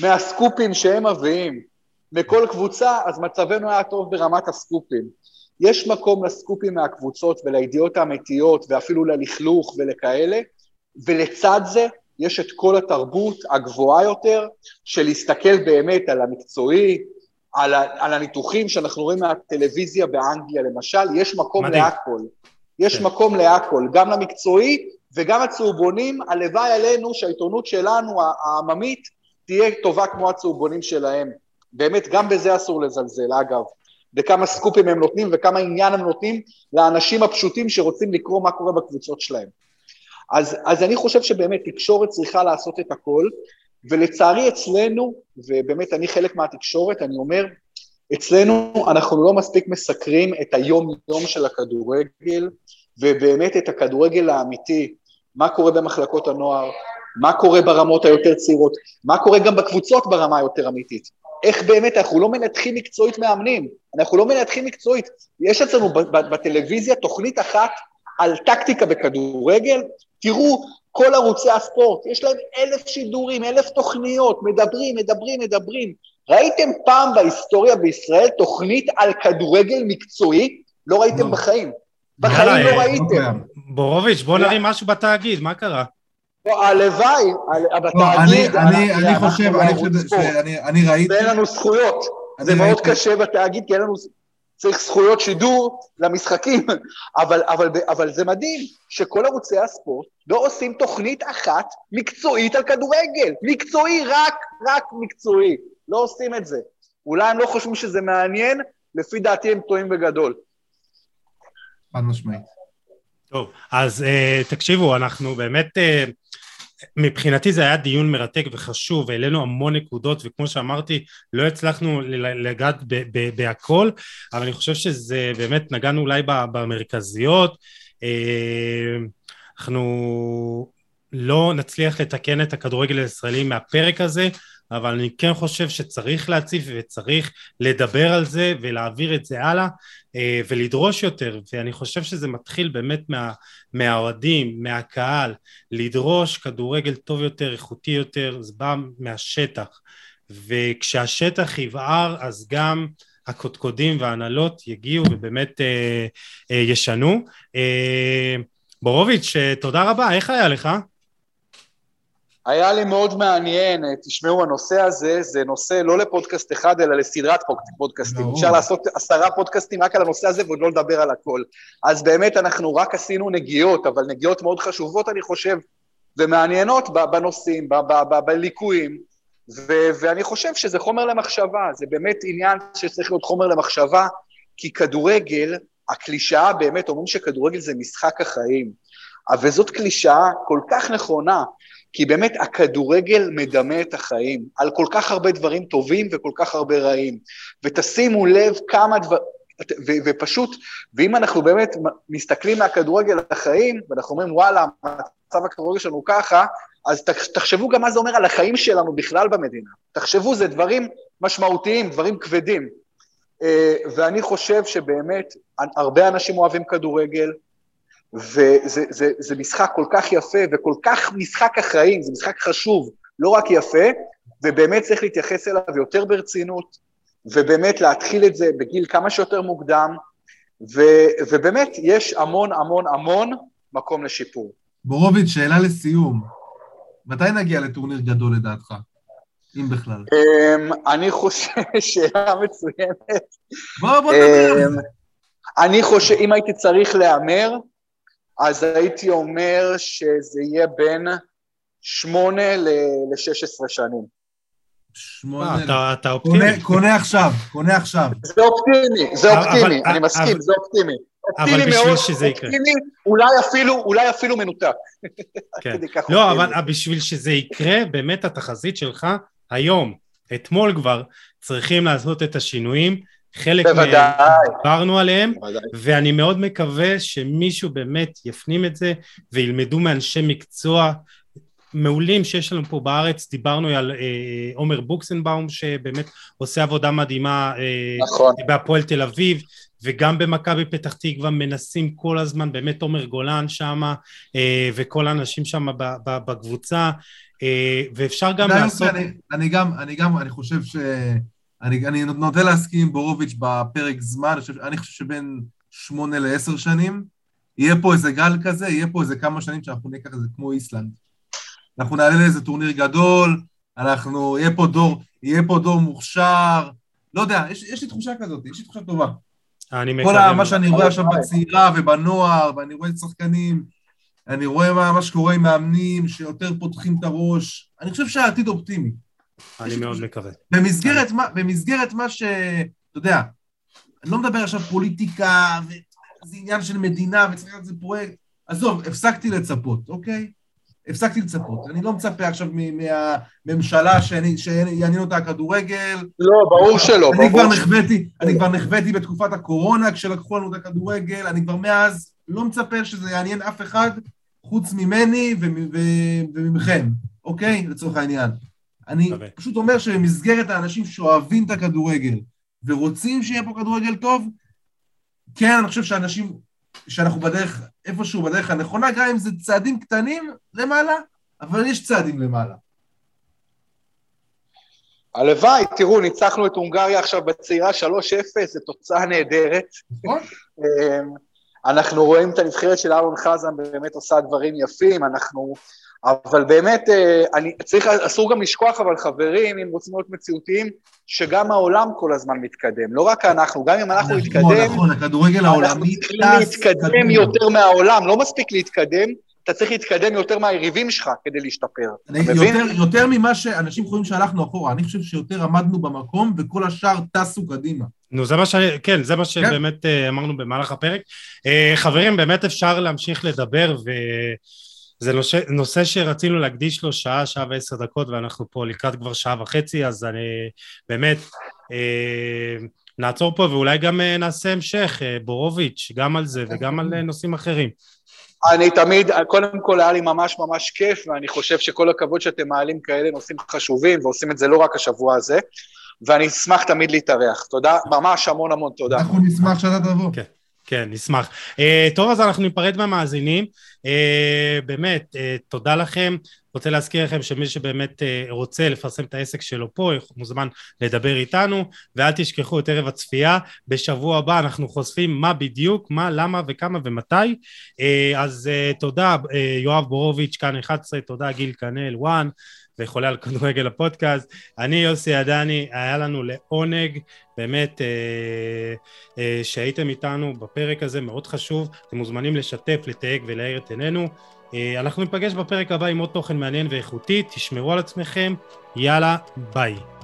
מהסקופים שהם מביאים, מכל קבוצה, אז מצבנו היה טוב ברמת הסקופים. יש מקום לסקופים מהקבוצות ולידיעות האמיתיות ואפילו ללכלוך ולכאלה, ולצד זה יש את כל התרבות הגבוהה יותר של להסתכל באמת על המקצועי, על, ה, על הניתוחים שאנחנו רואים מהטלוויזיה באנגליה למשל, יש מקום מדהים. להכל. יש כן. מקום להכל, גם למקצועי וגם הצהובונים, הלוואי עלינו שהעיתונות שלנו, העממית, תהיה טובה כמו הצהובונים שלהם. באמת, גם בזה אסור לזלזל, אגב. וכמה סקופים הם נותנים וכמה עניין הם נותנים לאנשים הפשוטים שרוצים לקרוא מה קורה בקבוצות שלהם. אז, אז אני חושב שבאמת תקשורת צריכה לעשות את הכל, ולצערי אצלנו, ובאמת אני חלק מהתקשורת, אני אומר, אצלנו אנחנו לא מספיק מסקרים את היום-יום של הכדורגל, ובאמת את הכדורגל האמיתי, מה קורה במחלקות הנוער, מה קורה ברמות היותר צעירות, מה קורה גם בקבוצות ברמה היותר אמיתית. איך באמת, אנחנו לא מנתחים מקצועית מאמנים, אנחנו לא מנתחים מקצועית. יש אצלנו בטלוויזיה תוכנית אחת על טקטיקה בכדורגל, תראו, כל ערוצי הספורט, יש להם אלף שידורים, אלף תוכניות, מדברים, מדברים, מדברים. ראיתם פעם בהיסטוריה בישראל תוכנית על כדורגל מקצועי? לא ראיתם לא. בחיים. בחיים לא ראיתם. בורוביץ', בוא נרים משהו בתאגיד, מה קרה? הלוואי, בתאגיד, אני חושב, אני חושב שאני ראיתי... ואין לנו זכויות, זה מאוד קשה בתאגיד, כי אין לנו... צריך זכויות שידור למשחקים, (laughs) אבל, אבל, אבל זה מדהים שכל ערוצי הספורט לא עושים תוכנית אחת מקצועית על כדורגל, מקצועי, רק, רק מקצועי, לא עושים את זה. אולי הם לא חושבים שזה מעניין, לפי דעתי הם טועים בגדול. חד משמעית. טוב, אז uh, תקשיבו, אנחנו באמת, uh, מבחינתי זה היה דיון מרתק וחשוב, העלינו המון נקודות, וכמו שאמרתי, לא הצלחנו לגעת בהכל, אבל אני חושב שזה באמת, נגענו אולי במרכזיות. Uh, אנחנו לא נצליח לתקן את הכדורגל הישראלי מהפרק הזה, אבל אני כן חושב שצריך להציף וצריך לדבר על זה ולהעביר את זה הלאה אה, ולדרוש יותר, ואני חושב שזה מתחיל באמת מה, מהאוהדים, מהקהל, לדרוש כדורגל טוב יותר, איכותי יותר, זה בא מהשטח, וכשהשטח יבער אז גם הקודקודים וההנהלות יגיעו ובאמת אה, אה, ישנו. אה, בורוביץ', אה, תודה רבה, איך היה לך? היה לי מאוד מעניין, תשמעו, הנושא הזה זה נושא לא לפודקאסט אחד, אלא לסדרת פודקאסטים. אפשר לעשות עשרה פודקאסטים רק על הנושא הזה ועוד לא לדבר על הכל. אז באמת אנחנו רק עשינו נגיעות, אבל נגיעות מאוד חשובות, אני חושב, ומעניינות בנושאים, בליקויים, ו- ואני חושב שזה חומר למחשבה, זה באמת עניין שצריך להיות חומר למחשבה, כי כדורגל, הקלישאה באמת, אומרים שכדורגל זה משחק החיים. וזאת קלישאה כל כך נכונה, כי באמת הכדורגל מדמה את החיים, על כל כך הרבה דברים טובים וכל כך הרבה רעים. ותשימו לב כמה דברים, ופשוט, ואם אנחנו באמת מסתכלים מהכדורגל לחיים, ואנחנו אומרים, וואלה, מצב הכדורגל שלנו ככה, אז תחשבו גם מה זה אומר על החיים שלנו בכלל במדינה. תחשבו, זה דברים משמעותיים, דברים כבדים. אה, ואני חושב שבאמת, הרבה אנשים אוהבים כדורגל, וזה זה, זה משחק כל כך יפה וכל כך משחק החיים, זה משחק חשוב, לא רק יפה, ובאמת צריך להתייחס אליו יותר ברצינות, ובאמת להתחיל את זה בגיל כמה שיותר מוקדם, ו, ובאמת יש המון המון המון מקום לשיפור. בורוביץ', שאלה לסיום. מתי נגיע לטורניר גדול לדעתך? אם בכלל. Um, אני חושב, (laughs) שאלה מצוינת. בוא, בוא נדבר על אמ, זה. אני חושב, אם הייתי צריך להמר, אז הייתי אומר שזה יהיה בין שמונה ל-16 שנים. שמונה... אתה, אתה אופטימי. קונה, קונה עכשיו, קונה עכשיו. זה אופטימי, זה אופטימי, אבל- אני מסכים, אבל- זה אופטימי. אבל בשביל מאוד, שזה יקרה. אופטימי, אולי אפילו, אולי אפילו מנותק. כן. (laughs) לא. אבל בשביל שזה יקרה, באמת התחזית שלך היום, אתמול כבר, צריכים לעשות את השינויים. חלק מהם. דיברנו עליהם, בוודאי. ואני מאוד מקווה שמישהו באמת יפנים את זה וילמדו מאנשי מקצוע מעולים שיש לנו פה בארץ, דיברנו על אה, עומר בוקסנבאום שבאמת עושה עבודה מדהימה אה, נכון. בהפועל תל אביב וגם במכבי פתח תקווה מנסים כל הזמן, באמת עומר גולן שם אה, וכל האנשים שם בקבוצה אה, ואפשר גם לעשות... אני, אני גם, אני גם, אני חושב ש... אני, אני נוטה להסכים עם בורוביץ' בפרק זמן, אני חושב, אני חושב שבין שמונה לעשר שנים, יהיה פה איזה גל כזה, יהיה פה איזה כמה שנים שאנחנו ניקח את זה כמו איסלנד. אנחנו נעלה לאיזה טורניר גדול, אנחנו, יהיה פה דור, יהיה פה דור מוכשר, לא יודע, יש, יש לי תחושה כזאת, יש לי תחושה טובה. אני כל מקווה ה- מה מאוד. שאני רואה עכשיו בצעירה ובנוער, ואני רואה שחקנים, אני רואה מה, מה שקורה עם מאמנים שיותר פותחים את הראש, אני חושב שהעתיד אופטימי. אני מאוד מקווה. במסגרת מה, במסגרת מה ש... אתה יודע, אני לא מדבר עכשיו פוליטיקה, וזה עניין של מדינה, וצריך לעשות איזה פרויקט. עזוב, הפסקתי לצפות, אוקיי? הפסקתי לצפות. אני לא מצפה עכשיו מ- מהממשלה שיעניין אותה הכדורגל. לא, ברור שלא, אני כבר ברור שלא. נחוויתי, אני כבר נחוויתי בתקופת הקורונה כשלקחו לנו את הכדורגל, אני כבר מאז לא מצפה שזה יעניין אף אחד חוץ ממני וממכם, אוקיי? לצורך העניין. אני מקווה. פשוט אומר שבמסגרת האנשים שאוהבים את הכדורגל ורוצים שיהיה פה כדורגל טוב, כן, אני חושב שאנשים, שאנחנו בדרך, איפשהו בדרך הנכונה, גם אם זה צעדים קטנים למעלה, אבל יש צעדים למעלה. הלוואי, תראו, ניצחנו את הונגריה עכשיו בצעירה 3-0, זו תוצאה נהדרת. נכון? אמ, אנחנו רואים את הנבחרת של אהרון חזן באמת עושה דברים יפים, אנחנו... אבל באמת, אה, אני צריך, אסור גם לשכוח, אבל חברים, אם רוצים להיות מציאותיים, שגם העולם כל הזמן מתקדם. לא רק אנחנו, גם אם אנחנו נכון, נתקדם, נכון, הכדורגל אנחנו העולמי צריכים טס להתקדם קדימה. יותר מהעולם, לא מספיק להתקדם, אתה צריך להתקדם יותר מהיריבים שלך כדי להשתפר. אני, אתה מבין? יותר, יותר ממה שאנשים חושבים שהלכנו אחורה, אני חושב שיותר עמדנו במקום וכל השאר טסו קדימה. נו, זה מה ש... כן, זה מה כן. שבאמת כן. אמרנו במהלך הפרק. חברים, באמת אפשר להמשיך לדבר, וזה נושא, נושא שרצינו להקדיש לו שעה, שעה ועשר דקות, ואנחנו פה לקראת כבר שעה וחצי, אז אני באמת... נעצור פה ואולי גם נעשה המשך, בורוביץ', גם על זה וגם על נושאים אחרים. אני תמיד, קודם כל היה לי ממש ממש כיף, ואני חושב שכל הכבוד שאתם מעלים כאלה נושאים חשובים, ועושים את זה לא רק השבוע הזה, ואני אשמח תמיד להתארח. תודה, ממש המון המון תודה. אנחנו נשמח שאתה תבוא. כן. כן, נשמח. Uh, טוב, אז אנחנו ניפרד מהמאזינים. Uh, באמת, uh, תודה לכם. רוצה להזכיר לכם שמי שבאמת uh, רוצה לפרסם את העסק שלו פה, מוזמן לדבר איתנו, ואל תשכחו את ערב הצפייה. בשבוע הבא אנחנו חושפים מה בדיוק, מה, למה וכמה ומתי. Uh, אז uh, תודה, uh, יואב בורוביץ', כאן 11, תודה גיל כנל, וואן. וחולה על כדורגל הפודקאסט. אני יוסי עדני, היה לנו לעונג, באמת, אה, אה, שהייתם איתנו בפרק הזה, מאוד חשוב. אתם מוזמנים לשתף, לתייג ולהאיר את עינינו. אה, אנחנו ניפגש בפרק הבא עם עוד תוכן מעניין ואיכותי, תשמרו על עצמכם, יאללה, ביי.